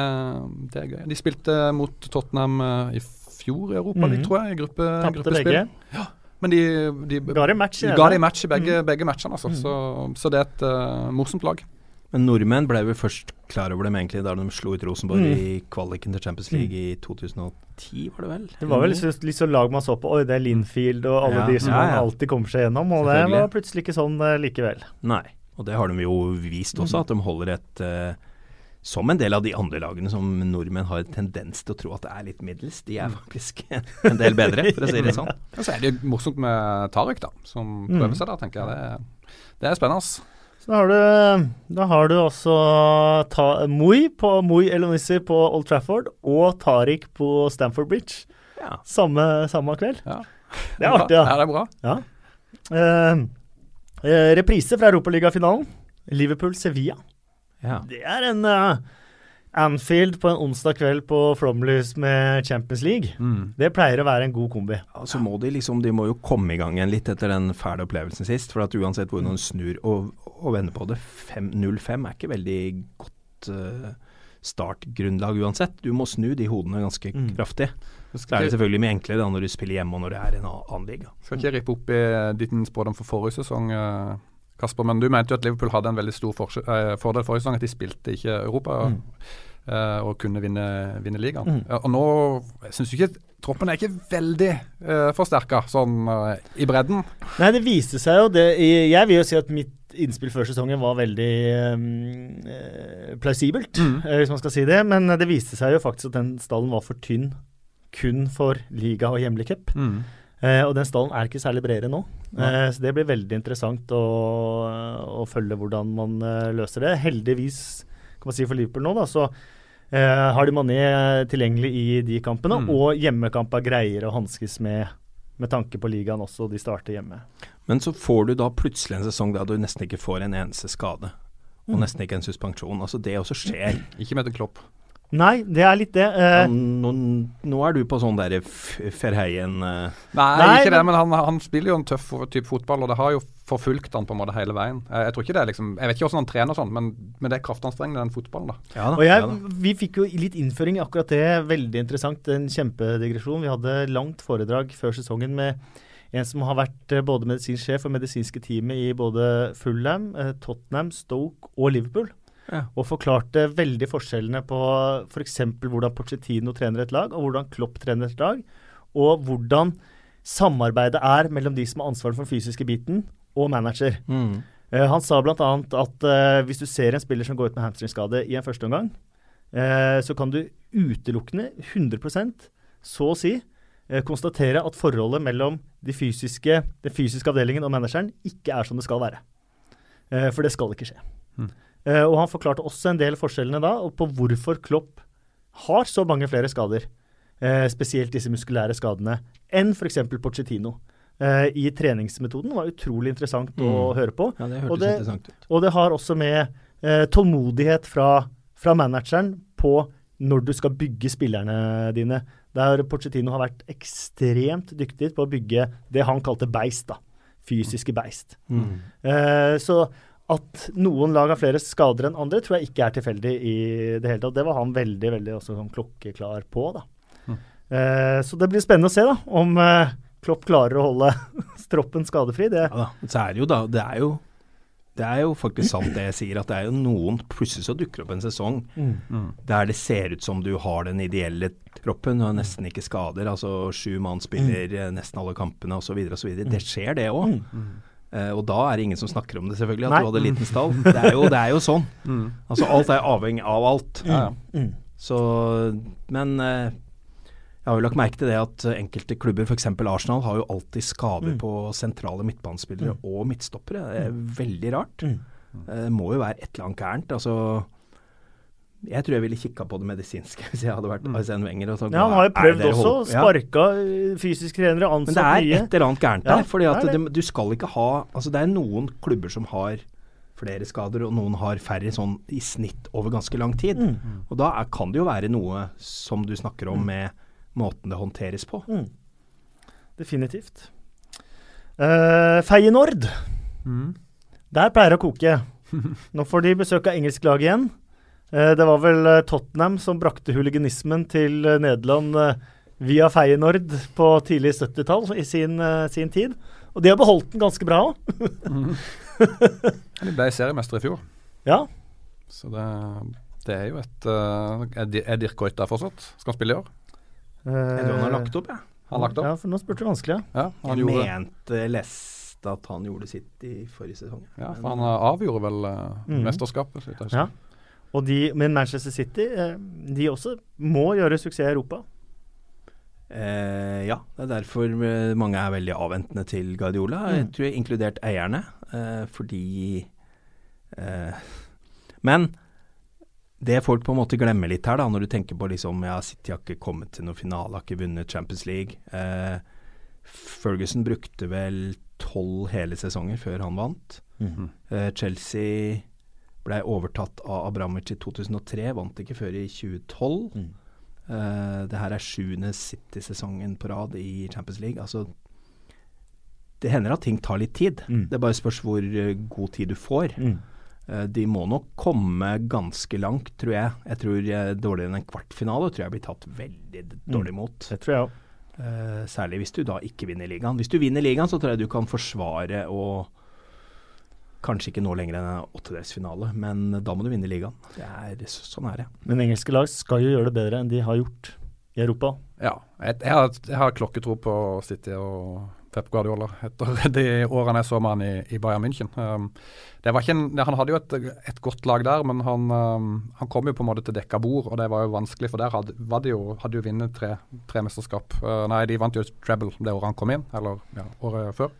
det er gøy. De spilte mot Tottenham uh, i fjor i Europa, Mhm. tror jeg, i gruppe, Tapte gruppespill. begge. Men de, de Ga de match i ga de match i begge, Mm. begge matchene, altså. Så, så det er et uh, morsomt lag. Men nordmenn ble vel først klar over dem egentlig da de slo ut Rosenborg Mm. i kvaliken til Champions League i 2010, var det vel? Det var vel litt, så- litt lag man så på. Oi, det er Linfield og alle Ja, de som ja, ja. alltid kommer seg gjennom. Og det var plutselig ikke sånn uh, likevel. Nei. Og det har de jo vist også, Mm. at de holder et eh, Som en del av de andre lagene som nordmenn har tendens til å tro at det er litt middels. De Mm. er faktisk <laughs> en del bedre, for å si det <laughs> sånn. Og så er det jo morsomt med Tariq, da, som Mm. prøver seg der, tenker jeg. Det, er- det er spennende. Så da har du, da har du også ta, Moi på Moi Elonissi på Old Trafford og Tariq på Stamford Bridge Ja. samme, samme kveld. Ja. Det er artig, Ja, da. det er bra. Ja. Eh, eh, reprise fra Europaligafinalen. Liverpool-Sevilla. Ja. Det er en uh, Anfield på en onsdag kveld på Flomlys med Champions League. Mm. Det pleier å være en god kombi. Så altså må de liksom De må jo komme i gang igjen litt etter den fæle opplevelsen sist. For at uansett hvordan noen snur og, og vender på det, 0-5 er ikke veldig godt uh, startgrunnlag uansett. Du må snu de hodene ganske Mm. kraftig. Det er det selvfølgelig mye enklere da når du spiller hjemme og når det er en annen, liga. skal ikke rippe opp i din spådom for forrige sesong, eh, Kasper, men du mente jo at Liverpool hadde en veldig stor eh, fordel forrige sesong, at de spilte ikke Europa. Mm. eh, og kunne vinne, vinne ligaen. Mm. Ja, og nå syns du ikke troppen er ikke veldig uh, forsterka sånn eh, i bredden. Nei, det viste seg jo det Jeg vil jo si at mitt innspill før sesongen var veldig um, eh, plausibelt, Mm. eh, hvis man skal si det. Men det viste seg jo faktisk at den stallen var for tynn kun for liga og hjemlig cup. Eh, og den stallen er ikke særlig bredere nå. Eh, så det blir veldig interessant å, å følge hvordan man eh, løser det. Heldigvis, kan man si for Liverpool nå, da, så eh, har de Mané tilgjengelig i de kampene, Mm. og hjemmekamper greier å hanskes med med tanke på ligaen også, de starter hjemme. Men så får du da plutselig en sesong der du nesten ikke får en eneste skade. Og Mm. nesten ikke en suspensjon. Altså det også skjer. Ikke med Klopp. Nei, det er litt det. Ja, Eh, nå, nå er du på sånn derre Ferheien uh. Nei, Nei, ikke det, men- han, han spiller jo en tøff type fotball, og det har jo forfulgt han på en måte hele veien. Jeg, jeg tror ikke det er liksom Jeg vet ikke hvordan han trener sånn, men, men det er kraftanstrengende, den fotballen, da. Ja da. Og jeg, ja da. vi fikk jo litt innføring i akkurat det. Veldig interessant. En kjempedigresjon. Vi hadde langt foredrag før sesongen med en som har vært eh, både medisinsk sjef og medisinske teamet i både Fulham, Tottenham, Stoke og Liverpool. Ja. Og forklarte veldig forskjellene på f.eks. For hvordan Pochettino trener et lag, og hvordan Klopp trener et lag. Og hvordan samarbeidet er mellom de som har ansvaret for den fysiske biten, og manager. Mm. Uh, han sa bl.a. at uh, hvis du ser en spiller som går ut med hamstringskade i en første omgang, eh, så kan du utelukkende, 100% så å si, konstatere at forholdet mellom de fysiske, den fysiske avdelingen og manageren ikke er som det skal være. For det skal ikke skje. Mm. Eh, og han forklarte også en del forskjellene da, og på hvorfor Klopp har så mange flere skader, eh, spesielt disse muskulære skadene, enn f.eks. Pochettino. Eh, I treningsmetoden var utrolig interessant å Mm. høre på. Ja, det Og det-. Og det har også med eh, tålmodighet fra, fra manageren på når du skal bygge spillerne dine. Der Pochettino har vært ekstremt dyktig på å bygge det han kalte beist. da. Fysiske beist. Mm. Eh, så at noen lag har flere skader enn andre, tror jeg ikke er tilfeldig i det hele tatt. Det var han veldig veldig også sånn klokkeklar på. da. Mm. Eh, så det blir spennende å se da, om eh, Klopp klarer å holde <laughs> stroppen skadefri. Det, Ja da. Så er det jo da Det er jo det er jo faktisk sant det jeg sier, at det er jo noen Plutselig så dukker opp en sesong Mm. der det ser ut som du har den ideelle troppen og nesten ikke skader. Altså sju mann spiller mm. nesten alle kampene osv. osv. Det skjer det òg. Eh, og da er det ingen som snakker om det, selvfølgelig, at Nei. du hadde liten stall. Det er jo, det er jo sånn. <laughs> Mm. Altså alt er avhengig av alt. Ja, ja. mm. Så Men uh, jeg har jo lagt merke til det at enkelte klubber, f.eks. Arsenal, har jo alltid skader Mm. på sentrale midtbanespillere og midtstoppere. Det er veldig rart. Mm. uh, Det må jo være et eller annet gærent. Altså jeg tror jeg ville kikka på det medisinske <laughs> hvis jeg hadde vært Mm. Arsene Wenger. Og sagt, Ja, han har jo prøvd også. på-" Ja. Sparka trenere, ansatt trenere, Men det er et eller annet gærent Ja, fordi at det det, du skal ikke ha Altså det er noen klubber som har flere skader, og noen har færre sånn i snitt over ganske lang tid. Mm. Og da er, kan det jo være noe som du snakker om med måten det håndteres på. Mm. Definitivt. Uh, Feyenoord. Mm. Der pleier det å koke. <laughs> Nå får de besøk av engelsklaget igjen. Eh, det var vel eh, Tottenham som brakte huliganismen til eh, Nederland eh, via Feyenoord på tidlig 70-tall i sin, eh, sin tid. Og de har beholdt den ganske bra òg. De ble seriemester i fjor, Ja. så det, det er jo et uh, Er Dirk Goit der fortsatt? Skal han spille i år? Jeg tror han har lagt opp, jeg. Han lagt opp? Ja, for nå spurte du vanskelig, ja. Ja, han Jeg gjorde mente leste at han gjorde sitt i forrige sesong. Ja, for han avgjorde vel uh, Mm. mesterskapet. Så jeg. Ja. Og de, men Manchester City, eh, de også må gjøre suksess i Europa. Eh, ja, det er derfor eh, mange er veldig avventende til Guardiola. Jeg Mm. tror jeg inkludert eierne, eh, fordi eh, Men det folk på en måte glemmer litt her, da, når du tenker på liksom Ja, City har ikke kommet til noen finale, har ikke vunnet Champions League. Eh, Ferguson brukte vel tolv hele sesonger før han vant. Mhm. Eh, Chelsea ble overtatt av Abramovic i 2003, vant ikke før i 2012. Mm. Uh, det her er sjuende City-sesongen på rad i Champions League. Altså, det hender at ting tar litt tid. Mm. Det bare spørs hvor eh, god tid du får. Mm. Uh, de må nok komme ganske langt, tror jeg. Jeg tror uh, dårligere enn en kvartfinale tror jeg blir tatt veldig dårlig imot. Det tror jeg òg. Særlig hvis du da ikke vinner ligaen. Hvis du vinner ligaen, så tror jeg du kan forsvare og kanskje ikke nå lenger enn en åttedelsfinale, men da må du vinne ligaen. Det er, sånn er det. Men engelske lag skal jo gjøre det bedre enn de har gjort i Europa. Ja, jeg, jeg, har, jeg har klokketro på City og Pep Guardiola etter <laughs> de årene jeg så med han i, i Bayern München. Um, det var ikke en, han hadde jo et, et godt lag der, men han, um, han kom jo på en måte til dekka bord, og det var jo vanskelig, for der hadde, var de jo, hadde jo vunnet tre, tre mesterskap. Uh, nei, de vant jo treble det året han kom inn, eller ja, året før.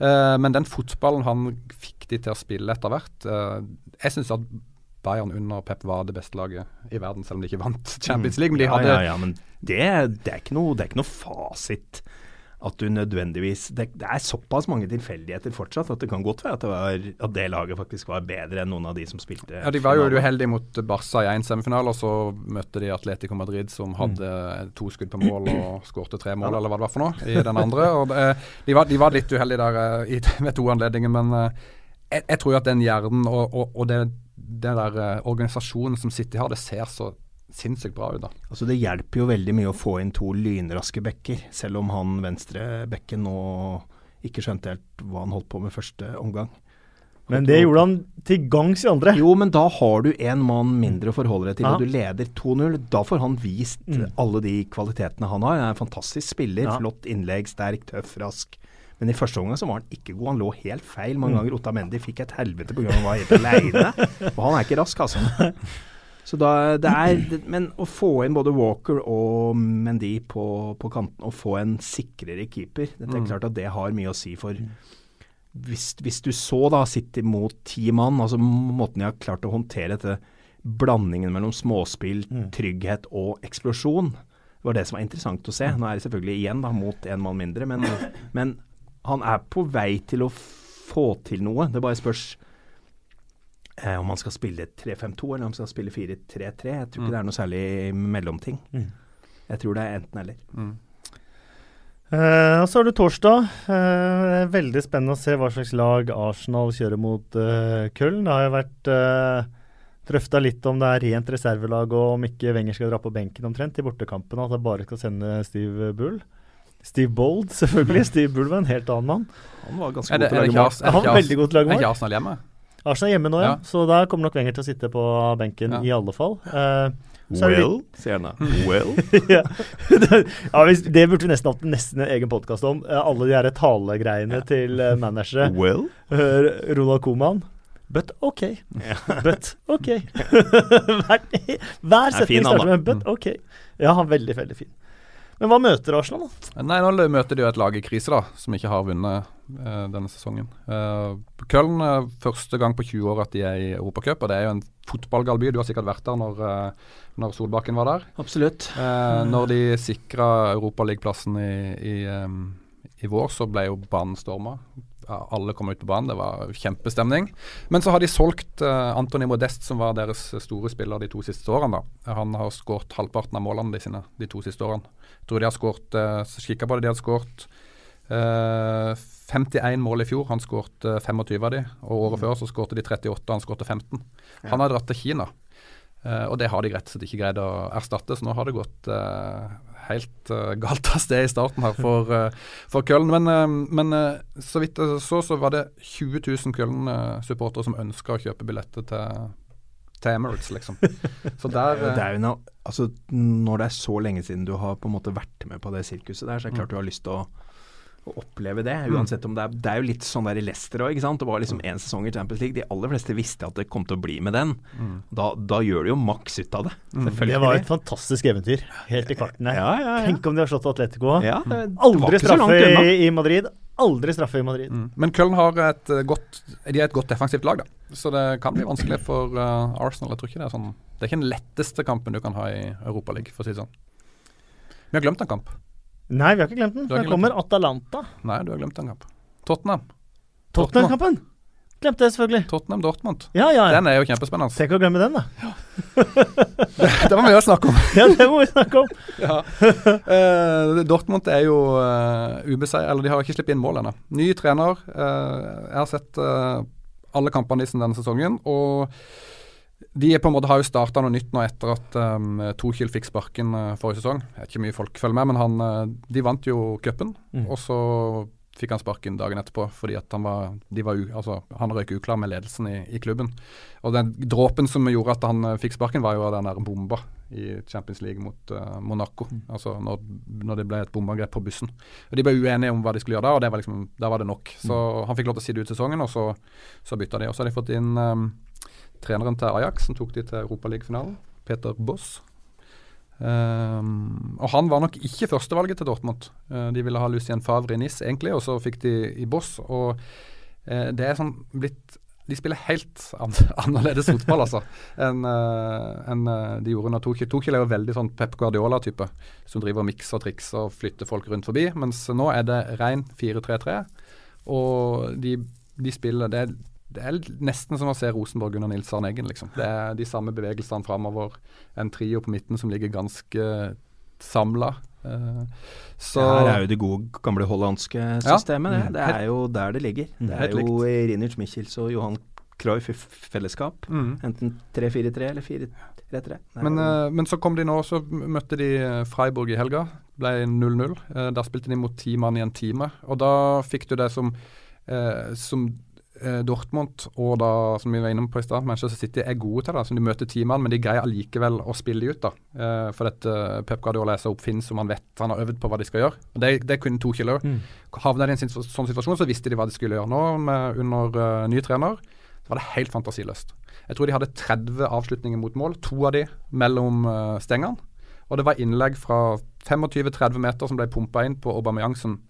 Uh, men den fotballen han fikk de til å spille etter hvert uh, Jeg syns at Bayern under Pep var det beste laget i verden, selv om de ikke vant Champions League. Men de ja, ja, ja, men det, det, er ikke noe, det er ikke noe fasit at du nødvendigvis det, det, er såpass mange tilfeldigheter fortsatt at det kan godt være at det, var, at det, laget faktisk var bedre enn noen av de som spilte. Ja, De var jo uheldige mot Barca i én semifinale, og så møtte de Atletico Madrid, som hadde mm. to skudd på mål og skårte tre mål, eller hva det var for noe, i den andre. og de, var, de, var, litt uheldige der eh, i, <laughs> ved to anledninger, men eh, jeg, jeg, tror at den hjernen og, og, og det, det der eh, organisasjonen som City har, det ser så sinnssykt bra ut. da. Altså Det hjelper jo veldig mye å få inn to lynraske bekker, selv om han venstre bekken nå ikke skjønte helt hva han holdt på med første omgang. Men det gjorde han til gangs i andre. Jo, men da har du en mann mindre å forholde deg til, ja. og du leder 2-0. Da får han vist mm. alle de kvalitetene han har. Han er en fantastisk spiller. Ja. Flott innlegg, sterk, tøff, rask. Men i første omgang så var han ikke god. Han lå helt feil. Mange mm. ganger Otta Mendy fikk et helvete pga. han var helt aleine. <laughs> Og han er ikke rask, altså. <laughs> Så da, det er, men å få inn både Walker og Mendy på, på kanten, og få en sikrere keeper, det er mm. klart at det har mye å si for hvis, hvis, du så da City mot ti mann, altså måten de har klart å håndtere dette blandingen mellom småspill, mm. trygghet og eksplosjon, det var det som var interessant å se. Nå er det selvfølgelig igjen da mot én mann mindre, men, men han er på vei til å få til noe. Det bare spørs eh, om man skal spille 3-5-2 eller om man skal spille 4-3-3. Jeg tror ikke mm. det er noe særlig mellomting. Mm. Jeg tror det er enten-eller. Mm. Eh, og så er det torsdag. Eh, veldig spennende å se hva slags lag Arsenal kjører mot eh, Köln. Det har jo vært eh, drøfta litt om det er rent reservelag og om ikke Wenger skal dra på benken omtrent i bortekampen. At det bare skal sende Steve Bull. Steve Bold, selvfølgelig. <laughs> Steve Bull var en helt annen mann. Han var ganske god til å lage mål. Han var veldig god til å lage mål. Er ikke Arsenal hjemme? Arsenal er hjemme nå, ja. ja. Så da kommer nok Wenger til å sitte på benken ja. i alle fall. Uh, well, sier han da. <laughs> Well? ja. <laughs> ja hvis, det burde vi nesten hatt nesten en egen podkast om. Uh, alle de her talegreiene til uh, managere. Well? Ronald Koman. But OK. <laughs> But OK. hver, hver setning starter med 'but OK'. Ja, han er veldig, veldig fin. Men hva møter Arsenal, da? Nei, Nå møter de jo et lag i krise, da, som ikke har vunnet eh, denne sesongen. Eh, Køln er første gang på 20 år at de er i Europacup, og det er jo en fotballgal by. Du har sikkert vært der når, uh, når Solbakken var der. Absolutt. Når de sikra Europaligaplassen i, i, um, i vår, så ble jo banen storma alle kom ut på banen. Det var kjempestemning. Men så har de solgt uh, Anthony Modest, som var deres store spiller de to siste årene. Da. Han har skåret halvparten av målene de sine de to siste årene. Jeg tror de har skåret uh, Kikka på det, de har skåret uh, 51 mål i fjor. Han skåret uh, 25 av de. Og året før så skårte de 38, og han skårte 15. Ja. Han har dratt til Kina. Uh, og det har de rett og slett ikke greid å erstatte, så nå har det gått uh, helt uh, galt av sted i starten her for, <laughs> for Køln. Men, men så vidt jeg så, så var det 20 000 Køln-supportere som ønska å kjøpe billetter til, til Emirates, liksom. Så <laughs> der det er jo noe, altså, Når det er så lenge siden du har på en måte vært med på det sirkuset der, så er det klart mm. du har lyst til å å oppleve det. Mm. Uansett om det er Det er jo litt sånn der i Leicester òg. Det var liksom én mm. sesong i Champions League. De aller fleste visste at det kom til å bli med den. Mm. Da, da, gjør du jo maks ut av det. Selvfølgelig. Det var et fantastisk eventyr helt i kvarten her. Ja, ja, ja. Tenk om de har slått Atletico. Ja, Aldri straffe i, i, Madrid. Aldri straffe i Madrid. Mm. Men Köln har et godt De er et godt defensivt lag, da. Så det kan bli vanskelig for uh, Arsenal. Jeg tror ikke det er sånn Det er ikke den letteste kampen du kan ha i Europaligaen, for å si det sånn. Vi har glemt en kamp. Nei, vi har ikke glemt den. Her kommer Atalanta. Nei, du har glemt en kamp. Tottenham. Tottenham-kampen? Glemte jeg selvfølgelig. Tottenham Dortmund. Ja, ja, ja. Den er jo kjempespennende. Tenk å glemme den, da. Ja. <laughs> det må vi å snakke om. ja, det må vi snakke om. <laughs> ja. uh, Dortmund er jo uh, eh, ubeseiret, eller de har ikke sluppet inn mål ennå. Ny trener. Uh, jeg har sett alle kampene i denne sesongen. og de på en måte har jo starta noe nytt nå etter at um, Tokil fikk sparken uh, forrige sesong. Jeg vet ikke mye folk følger med, men han, uh, de vant jo cupen. Mm. Og så fikk han sparken dagen etterpå fordi at han var, var u, altså, han røyk uklar med ledelsen i, i, klubben. Og den dråpen som gjorde at han uh, fikk sparken, var jo den der bomba i Champions League mot Monaco. Mm. Altså når, når, det ble et bombeangrep på bussen. Og De ble uenige om hva de skulle gjøre da, og det var liksom, da var det nok. Så mm. han fikk lov til å sitte ut sesongen, og så, så bytta de. Og så har de fått inn um, treneren til Ajax, som tok de til Europaligafinalen, Peter Boss. Um, og han var nok ikke førstevalget til Dortmund. Uh, de ville ha Lucien Favre i NIS egentlig, og så fikk de i Boss. Og uh, det er sånn blitt de spiller helt an <laughs> annerledes fotball altså, enn uh, en, uh, de gjorde under Tuchel. Tuchel er jo veldig sånn Pep Guardiola-type, som driver og mikser og trikser og flytter folk rundt forbi. Mens nå er det ren 4-3-3, og de, de spiller det det er, nesten som å se Rosenborg under Nils Arne Eggen. Liksom. Det er de samme bevegelsene framover. En trio på midten som ligger ganske samla. Uh, så Her er jo det gode, gamle hollandske systemet. Ja. Det. det er jo der det ligger. Mm. Det er jo Rinic Michels og Johan Cruyff i fellesskap. Mm. Enten 3-4-3 eller 4-3-3. Men, uh, men, så kom de nå, så møtte de eh, Freiburg i helga. Ble 0-0. Uh, da spilte de mot ti mann i en time. Og da fikk du det som, som eh, Dortmund og da, som vi var innom på i stad, Manchester City er gode til det. Så de møter teamene, men de greier allikevel å spille de ut. da. Eh, for dette uh, Pep Guardiola er så oppfinnsom, han vet han har øvd på hva de skal gjøre. Det, det kun to killer. Mm. Havna de i en sånn situasjon, så visste de hva de skulle gjøre. Nå med, under uh, ny trener så var det helt fantasiløst. Jeg tror de hadde 30 avslutninger mot mål, to av de mellom uh, stengene. Og det var innlegg fra 25-30 meter som ble pumpa inn på Aubameyang som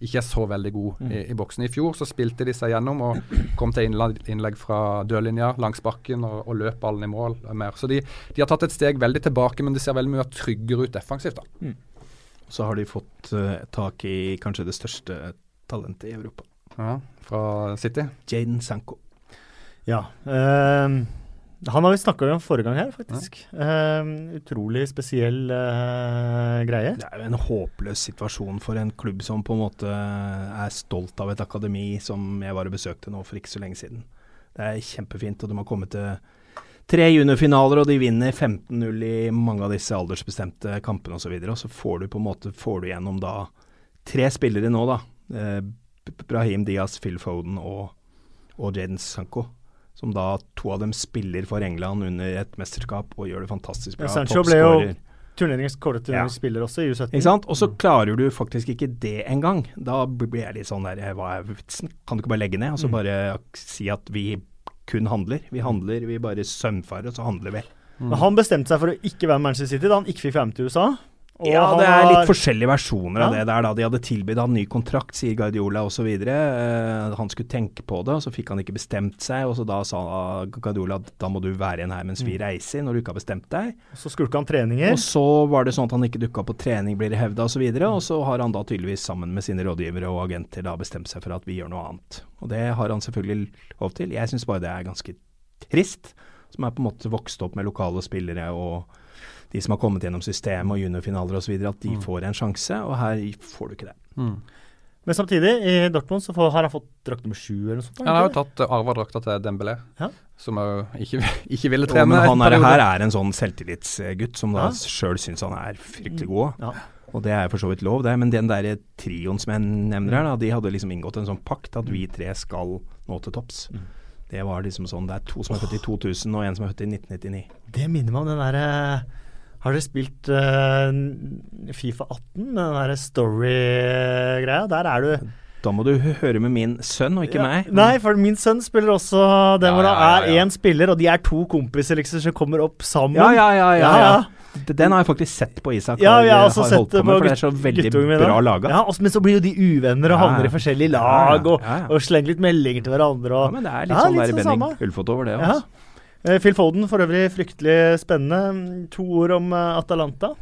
ikke er så veldig god mm. i, i, boksen. I fjor så spilte de seg gjennom og kom til innlegg, innlegg fra dørlinja langs bakken og, og løp ballen i mål mer. Så de, de, har tatt et steg veldig tilbake, men det ser veldig mye tryggere ut defensivt. da. Mm. Så har de fått uh, tak i kanskje det største talentet i Europa. Ja, Fra City? Jaden Sanko. Ja. Uh, han har vi snakka om forrige gang her, faktisk. Ja. Uh, utrolig spesiell uh, greie. Det er jo en håpløs situasjon for en klubb som på en måte er stolt av et akademi som jeg var og besøkte nå for ikke så lenge siden. Det er kjempefint, og de har kommet til tre juniorfinaler, og de vinner 15-0 i mange av disse aldersbestemte kampene osv. Og, så og så får du på en måte får du gjennom da tre spillere nå, da. Uh, Brahim Diaz, Phil Foden og, og Jaden Sanko som da to av dem spiller for England under et mesterskap og gjør det fantastisk bra. Ja, Sancho ble jo turneringens kårete ja. spiller også i U17. Ikke sant? Og så mm. klarer du faktisk ikke det engang. Da blir jeg litt sånn der Hva er vitsen? Kan du ikke bare legge ned og så mm. bare si at vi kun handler? Vi handler, vi bare sømfarer, og så handler vi. Mm. Men han bestemte seg for å ikke være Manchester City da han ikke fikk være med til USA. Ja, det er litt forskjellige versjoner ja. av det der. da. De hadde tilbudt han ny kontrakt, sier Guardiola osv. Uh, han skulle tenke på det, og så fikk han ikke bestemt seg. og så Da sa Guardiola at da må du være igjen her mens vi mm. reiser, når du ikke har bestemt deg. Så skulka han treninger. Og så var det sånn at han ikke dukka på trening, blir det hevda osv. Og, så og så har han da tydeligvis sammen med sine rådgivere og agenter da bestemt seg for at vi gjør noe annet. Og det har han selvfølgelig lov til. Jeg syns bare det er ganske trist, som er på en måte vokst opp med lokale spillere og de som har kommet gjennom systemet og juniorfinaler osv., at de mm. får en sjanse, og her får du ikke det. Mm. Men samtidig, i Dortmund så får, har han fått drakt nummer sju eller noe sånt? Han har jo tatt uh, arva drakta til Dembélé, ja. som jo ikke, <laughs> ikke ville trene. men han er, her er en sånn selvtillitsgutt som da ja. sjøl syns han er fryktelig god. Ja. Og det er for så vidt lov, det. Men den der trioen som jeg nevner her, da, de hadde liksom inngått en sånn pakt at vi tre skal nå til topps. Mm. Det var liksom sånn Det er to som er født i 2000 og en som er født i 1999. Det minner meg om den derre har dere spilt uh, Fifa 18 med den der story-greia? Der er du da må du høre med min sønn, og ikke ja, meg. Nei, for min sønn spiller også den hvor ja, ja, det er én spiller, og de er to kompiser liksom, som kommer opp sammen. Ja, ja, ja. ja, Den har jeg faktisk sett på Isak. Ja, vi har også sett det på, for det er så veldig bra laga. Ja, men så blir jo de uvenner og havner i forskjellige lag og, og, slenger litt meldinger til hverandre. Og, ja, men det er litt sånn litt der i Benning Ulfot over det. Altså. Eh, Phil Foden for øvrig fryktelig spennende. To ord om uh, Atalanta.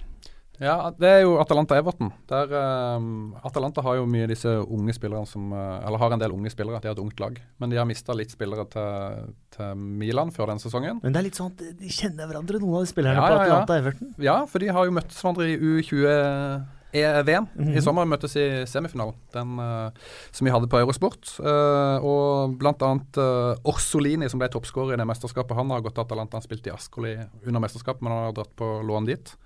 Ja, det er jo Atalanta-Everton. Der um, Atalanta har jo mye av disse unge spillerne som Eller har en del unge spillere, de har et ungt lag. Men de har mista litt spillere til, til, Milan før den sesongen. Men det er litt sånn at de kjenner hverandre, noen av de spillerne ja, på Atalanta-Everton? Ja, ja, for de har jo møttes hverandre i U20 EVM. Mm -hmm. I sommer møttes i semifinalen, den uh, som vi hadde på Eurosport. Uh, og bl.a. Uh, Orsolini, som ble toppskårer i det mesterskapet, han har gått til Atalanta. Han spilte i Ascoli under mesterskapet, men han har dratt på lån dit.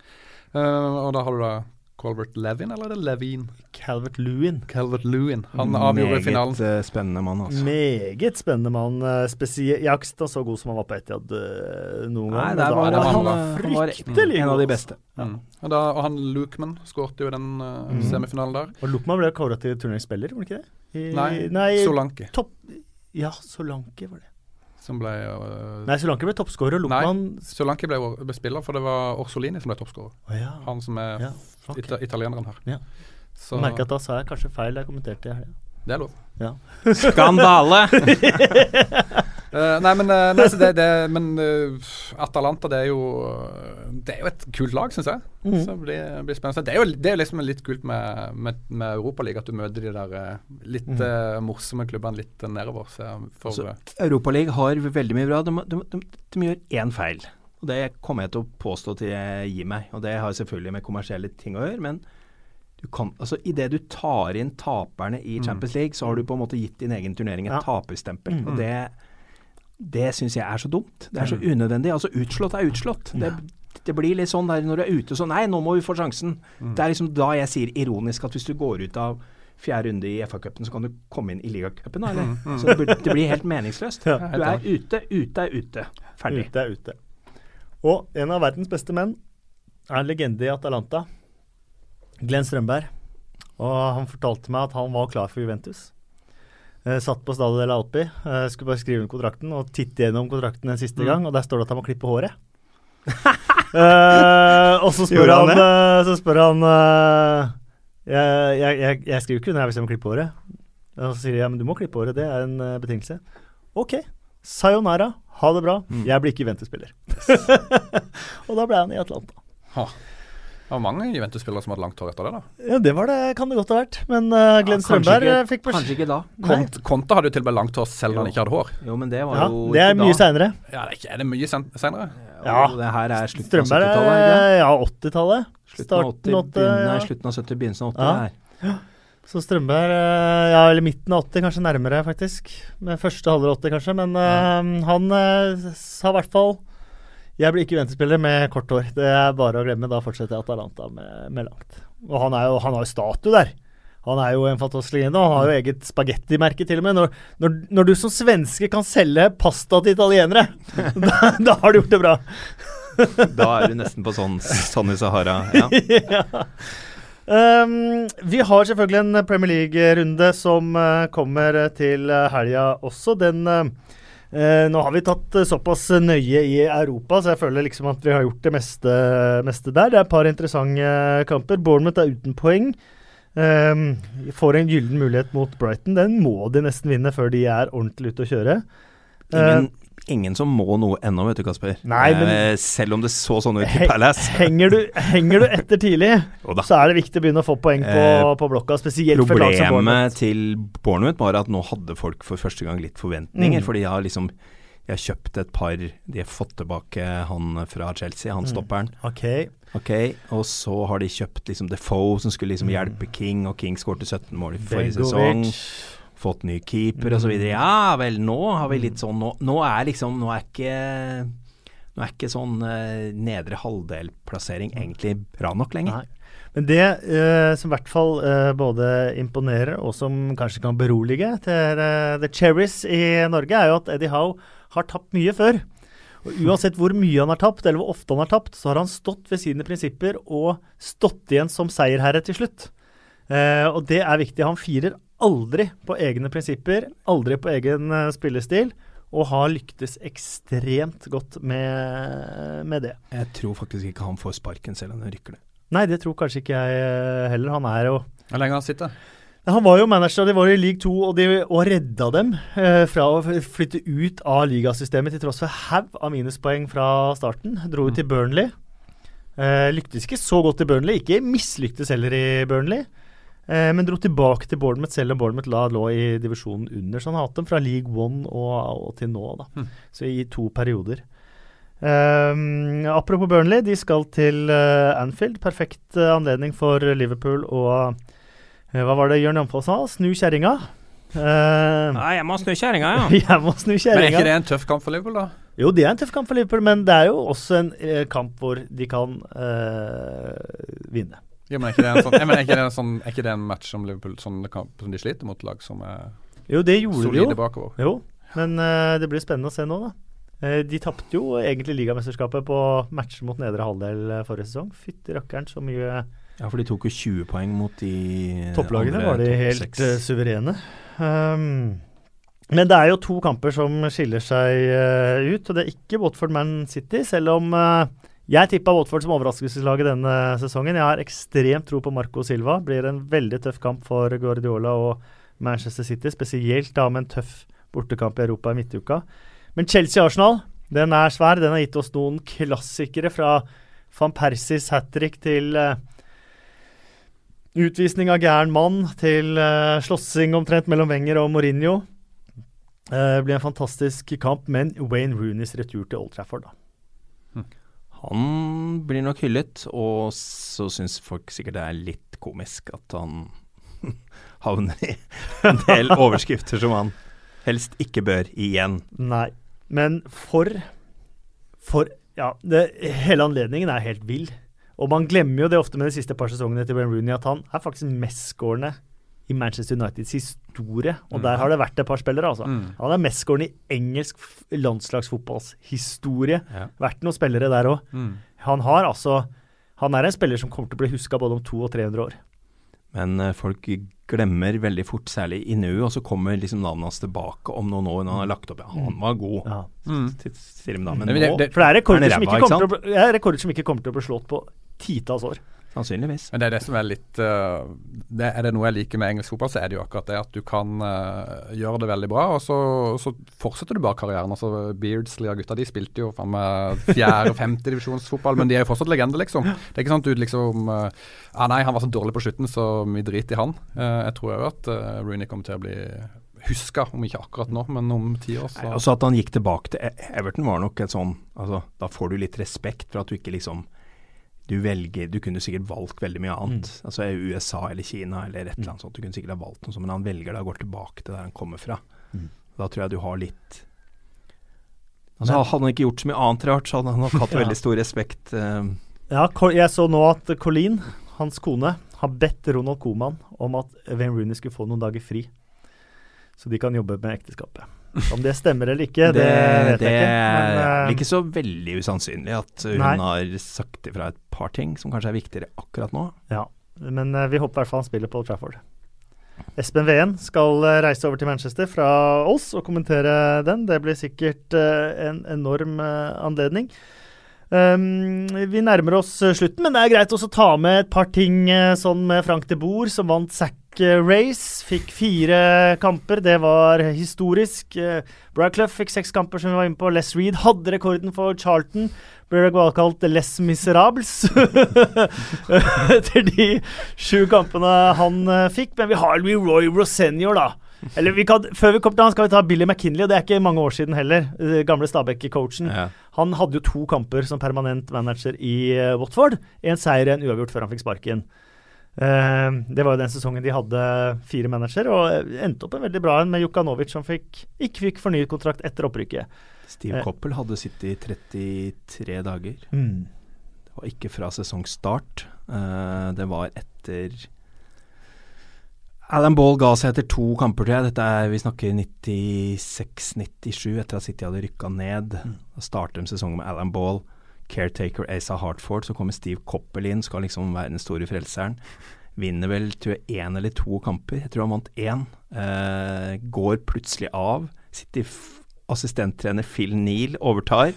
Og da har du da Calvert Levin, eller er det Levin? Calvert Lewin. Calvert Lewin. Han avgjorde finalen. Meget spennende mann, altså. Meget spennende mann. Uh, spesielt sett så god som han var på Etiad uh, noen gang. Nei, var, da, han, var fryktelig en av de beste. Ja. Mm. Og, da, og han Lukeman skårte jo den uh, mm. semifinalen der. Og Lukeman ble kåra til turneringsspiller, var det ikke det? I, nei, nei, Solanke. Topp, ja, Solanke var det som ble uh, Nei, Solanke ble toppskårer. Nei, Solanke ble, ble, spiller, for det var Orsolini som ble toppskårer. Oh, ja. Han som er ja, ita italieneren her. Ja. Så, jeg merker at da sa jeg kanskje feil da jeg kommenterte i helga. Det er lov. Ja. Skandale! Uh, <laughs> nei, men, uh, nei, det, det, men uh, Atalanta det er jo Det er jo et kult lag, syns jeg. Mm. Så det blir, blir, spennende. Det er jo det er liksom litt kult med, med, med Europaligaen, at du møter de der litt mm. morsomme klubbene litt nedover. For, Europaligaen har veldig mye bra. De, de, de, de gjør én feil. Og Det kommer jeg til å påstå til jeg gir meg. Og det har selvfølgelig med kommersielle ting å gjøre. men du kan, altså Idet du tar inn taperne i mm. Champions League, så har du på en måte gitt din egen turnering et ja. taperstempel. Mm. Og det, det syns jeg er så dumt. Det er så unødvendig. Altså Utslått er utslått. Det, det blir litt sånn der når du er ute sånn Nei, nå må vi få sjansen. Mm. Det er liksom da jeg sier ironisk at hvis du går ut av fjerde runde i FA-cupen, så kan du komme inn i ligacupen, eller? Mm, mm. Så det blir, det blir, helt meningsløst. Du er ute, ute er ute. Ferdig. Ute er ute. Og en av verdens beste menn er en legende i Atalanta. Glenn Strømberg. Og han fortalte meg at han var klar for Juventus. Eh, satt på Stadio del Alpi, eh, skulle bare skrive inn kontrakten og titte gjennom kontrakten en siste mm. gang, og der står det at han må klippe håret. <laughs> eh, og så spør han, han eh, så spør han uh, jeg, jeg, jeg, jeg, skriver ikke under hvis jeg må klippe håret. Og så sier de ja, men du må klippe håret, det er en uh, betingelse. OK. Sayonara, ha det bra. Mm. Jeg blir ikke Juventus-spiller. <laughs> og da ble han i Atlanta. Ha. Det var mange Juventus-spillere som hadde langt hår etter det, da. Ja, det var det, kan det godt ha vært. Men uh, Glenn ja, Strømberg ikke, fikk beskjed Kanskje ikke da. Kont, Konta hadde jo til og med langt hår selv om han ikke hadde hår. Jo, men det var ja, jo Det er mye seinere. Ja, det er, ikke, er det mye seinere? Ja. ja. Det her er slutten Strømberg, av 70-tallet? Ja, 80-tallet. Slutten av 80, 80 ja. slutten av 70, begynnelsen av 80 ja. her. Ja. Så Strømberg eh, Ja, eller midten av 80, kanskje nærmere, faktisk. Med første halvdel 80, kanskje. Men uh, han uh, sa i hvert fall jeg blir ikke Juventus-spiller med kort hår. Det er bare å glemme. Da fortsetter jeg Atalanta med, med langt. Og han, jo, han har jo statue der. Han er jo en fantastisk legende. Han har jo eget spagettimerke, til og med. Når, når, når, du som svenske kan selge pasta til italienere, <laughs> da, da, har du gjort det bra. da er du nesten på sånn, Sanne Sahara. Ja. <laughs> ja. Um, vi har selvfølgelig en Premier League-runde som uh, kommer til helga også. Den uh, Eh, nå har vi tatt eh, såpass nøye i Europa, så jeg føler liksom at vi har gjort det meste, meste der. Det er et par interessante kamper. Bournemouth er uten poeng. Um, får en gyllen mulighet mot Brighton. Den må de nesten vinne før de er ordentlig ute å kjøre. Ingen, ingen som må noe ennå, vet du, Kasper. Nei, men, eh, selv om det så sånn ut i Palace. Henger du, henger du etter tidlig, <laughs> så er det viktig å begynne å få poeng på, eh, på blokka. Spesielt for lag som Problemet til Bournemouth var at nå hadde folk for første gang litt forventninger. Mm. Fordi jeg har liksom jeg har kjøpt et par De har fått tilbake han fra Chelsea, han mm. stopperen. Okay. ok. Og så har de kjøpt liksom Defoe, som skulle liksom mm. hjelpe King, og King skårte 17 mål i forrige sesong fått ny keeper mm. osv. Ja vel, nå har vi litt sånn Nå, nå er liksom Nå er ikke nå er ikke sånn uh, nedre halvdel-plassering egentlig bra nok lenger. Nei. Men det uh, som i hvert fall uh, både imponerer og som kanskje kan berolige til The Cherries i Norge, er jo at Eddie Howe har tapt mye før. Og Uansett hvor mye han har tapt, eller hvor ofte han har tapt, så har han stått ved sine prinsipper og stått igjen som seierherre til slutt. og det er viktig. Han firer aldri på egne prinsipper, aldri på egen uh, spillestil, og har lyktes ekstremt godt med, med, det. Jeg tror faktisk ikke han får sparken selv om han rykker det. Nei, det tror kanskje ikke jeg uh, heller. Han er jo Hvor lenge har han sittet? Han var jo manager, de var i league 2 og, de, og redda dem eh, fra å flytte ut av ligasystemet til tross for haug av minuspoeng fra starten. Dro ut til Burnley. Eh, lyktes ikke så godt i Burnley. Ikke mislyktes heller i Burnley. Eh, men dro tilbake til Bournemouth selv om Bournemouth la, lå i divisjonen under. Så han har hatt dem fra league one og, og til nå, da. Mm. Så i to perioder. Um, apropos Burnley, de skal til uh, Anfield. Perfekt uh, anledning for Liverpool å uh, Hva var det Jørn Jamfold sa? Snu kjerringa. Nei, jeg må snu kjerringa, ja. <laughs> jeg må snu kjerringa. Men er ikke det en tøff kamp for Liverpool, da? Jo, det er en tøff kamp for Liverpool, men det er jo også en kamp hvor de kan vinne. Jo, men er ikke det en, sånn, mener, er ikke det en, sånn, er ikke det en match som Liverpool som, som de sliter mot lag som er jo, det gjorde solide de jo. bakover? Jo, men uh, det blir spennende å se nå, da. Uh, de tapte jo egentlig ligamesterskapet på matcher mot nedre halvdel uh, forrige sesong. Fytti rakkeren, så mye Ja, for de tok jo 20 poeng mot de Topplagene var de helt suverene. Um, men det er jo to kamper som skiller seg ut, og det er ikke Watford Man City, selv om jeg tippa Watford som overraskelseslaget denne sesongen. Jeg har ekstremt tro på Marco Silva. Blir en veldig tøff kamp for Guardiola og Manchester City, spesielt da med en tøff bortekamp i Europa i midtuka. Men Chelsea-Arsenal, den er svær. Den har gitt oss noen klassikere fra van Persis hat trick til uh, utvisning av gæren mann, til uh, slåssing omtrent mellom Wenger og Mourinho. Uh, det blir en fantastisk kamp, men Wayne Rooneys retur til Old Trafford, da. Han blir nok hyllet, og så syns folk sikkert det er litt komisk at han <laughs> havner i en del <laughs> overskrifter som han helst ikke bør igjen. Nei, men for For Ja, det, hele anledningen er helt vill. Og man glemmer jo det ofte med de siste par sesongene til Ben Rooney at han er faktisk mestskårende i Manchester Uniteds historie. Og Mm. der har det vært et par spillere, altså. Mm. Han er mestskårende i engelsk landslagsfotballs historie. Ja. Vært noen spillere der òg. Mm. Han har altså Han er en spiller som kommer til å bli huska både om 200 og 300 år. Men eh, folk glemmer veldig fort, særlig i nu, og så kommer liksom navnet hans tilbake om noen år når han har lagt opp. Ja, han var god, Ja. Mm. sier de da. Men nå, For det er rekorder, Er som, ikke kommer til å, bli- rekorder som ikke kommer til å bli slått på titalls år. Sannsynligvis. Men det er det som er litt uh, det, Er det noe jeg liker med engelsk fotball, så er det jo akkurat det at du kan uh, gjøre det veldig bra, og så, så fortsetter du bare karrieren. Altså Beardsley og gutta de spilte jo faen meg fjerde- og femtedivisjonsfotball, men de er jo fortsatt legender, liksom. Det er ikke sånn at du liksom uh, ah, Nei, han var så dårlig på slutten, så vi driter i han. Eh, jeg tror òg at uh, Rooney kommer til å bli huska, om ikke akkurat nå, men om ti år. Nei, altså At han gikk tilbake til E- Everton var nok et sånn altså, Da får du litt respekt for at du ikke liksom Du velger Du kunne sikkert valgt veldig mye annet. Altså USA eller Kina eller et eller annet sånt. Du kunne sikkert ha valgt noe sånt, men han velger da å gå tilbake til der han kommer fra. Mm. Da tror jeg du har litt Altså Hadde han ikke gjort så mye annet rart, så hadde han nok hatt <laughs> Ja. veldig stor respekt. eh, Ja, jeg så nå at Colleen, hans kone, har bedt Ronald Koeman om at Wayne Rooney skulle få noen dager fri. Så de kan jobbe med ekteskapet. Om det stemmer eller ikke, det, vet det jeg ikke. er uh, vel eh, ikke så veldig usannsynlig at hun Nei. har sagt ifra et par ting som kanskje er viktigere akkurat nå. ja. Men uh, vi håper i hvert fall han spiller på Old Trafford. Espen Ween skal eh, reise over til Manchester fra oss og kommentere den. Det blir sikkert en enorm anledning. Um, vi nærmer oss eh, slutten, men det er greit å ta med et par ting eh, sånn med Frank de Boer, som vant Sack eh, Race. Fikk fire kamper, det var historisk. Brad Clough fikk seks kamper, som vi var inne på. Les Reed hadde rekorden for Charlton. Ble kalt Les Miserables <laughs> etter de sju kampene han fikk. Men vi har Leroy Rosenior, da. Eller vi kan, Før vi kommer til han, skal vi ta Billy McKinley, og det er ikke mange år siden heller. eh, Gamle Stabæk-coachen. Ja. Han hadde jo to kamper som permanent manager i eh, Watford. En seier, en uavgjort før han fikk sparken. Uh, det var jo den sesongen de hadde fire manager, og endte opp en veldig bra en med Jukanovic, som fikk, ikke fikk fornyet kontrakt etter opprykket. Steve Eh. Coppel hadde sittet i 33 dager. Mm. Det var ikke fra sesongstart. Uh, det var etter Adam Ball ga seg etter to kamper, jeg. Dette er, vi snakker 96-97, etter at City hadde rykka ned. Da starter de sesongen med Adam Ball, caretaker Asa Hartford. Så kommer Steve Coppel inn, skal liksom være den store frelseren. Vinner vel tror jeg én eller to kamper. Jeg tror han vant én. Eh, går plutselig av. F assistenttrener Phil Neal overtar.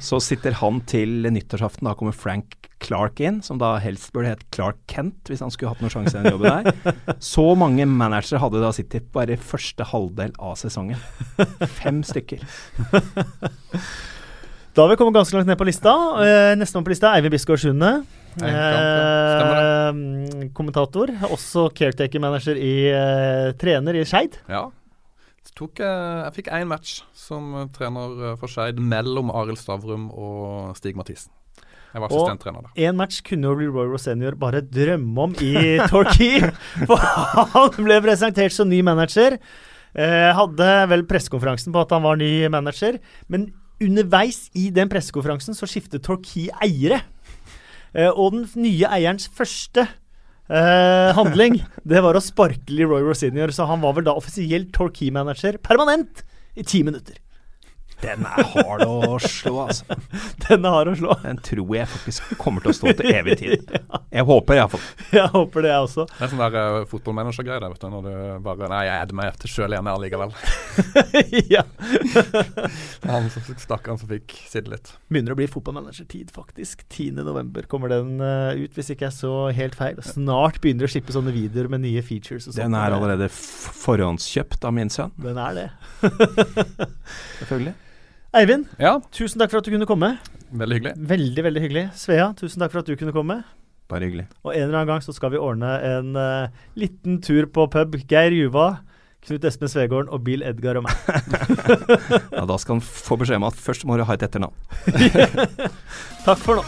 Så sitter han til nyttårsaften. Da kommer Frank Clark inn, som da helst burde hett Clark Kent, hvis han skulle hatt noen sjanse i den jobben der. Så mange managere hadde da City bare første halvdel av sesongen. Fem stykker. Da har vi kommet ganske langt ned på lista. Uh, Nestemann på lista er Eivind Bisgaard Sunde. Eh, kommentator. Også caretaker-manager i eh, trener i Skeid. Ja. Tok jeg, jeg fikk én match som eh, trener eh, for Skeid mellom Arild Stavrum og Stig Mathisen. Jeg var assistenttrener der. Én match kunne jo Leroy Rosenior bare drømme om i <laughs> Torquay. For han ble presentert som ny manager. Eh, hadde vel pressekonferansen på at han var ny manager. Men underveis i den pressekonferansen så skiftet Torquay eiere. Eh, og den nye eierens første eh, handling, det var å sparke Leroy Rosenior. Så han var vel da offisielt Torquay-manager permanent i ti minutter. Den er hard å slå, altså. <laughs> Den har å slå. Den tror jeg faktisk kommer til å stå til evig tid. <laughs> Jeg håper iallfall. <laughs> Jeg håper det, jeg også. Det er sånn der uh, fotballmanager-greie, der, vet du. Når du bare Nei, jeg edder meg til sjøl igjen allikevel. likevel. ja. Han stakkaren som fikk sitte litt. Begynner å bli fotballmanager-tid, faktisk. 10.11 kommer den uh, ut, hvis ikke jeg så helt feil. Snart begynner det å slippe sånne videoer med nye features. og sånt. Den er allerede forhåndskjøpt av min sønn, Den er det. selvfølgelig. Eivind, Ja, tusen takk for at du kunne komme. veldig hyggelig. Veldig, veldig hyggelig. Svea, tusen takk for at du kunne komme. Bare hyggelig. Og en eller annen gang så skal vi ordne en uh, liten tur på pub. Geir Juva, Knut Espen Svegården og Bill Edgar og meg. <laughs> Ja, da skal han få beskjed om at først må du ha et etternavn. <laughs> Takk for nå.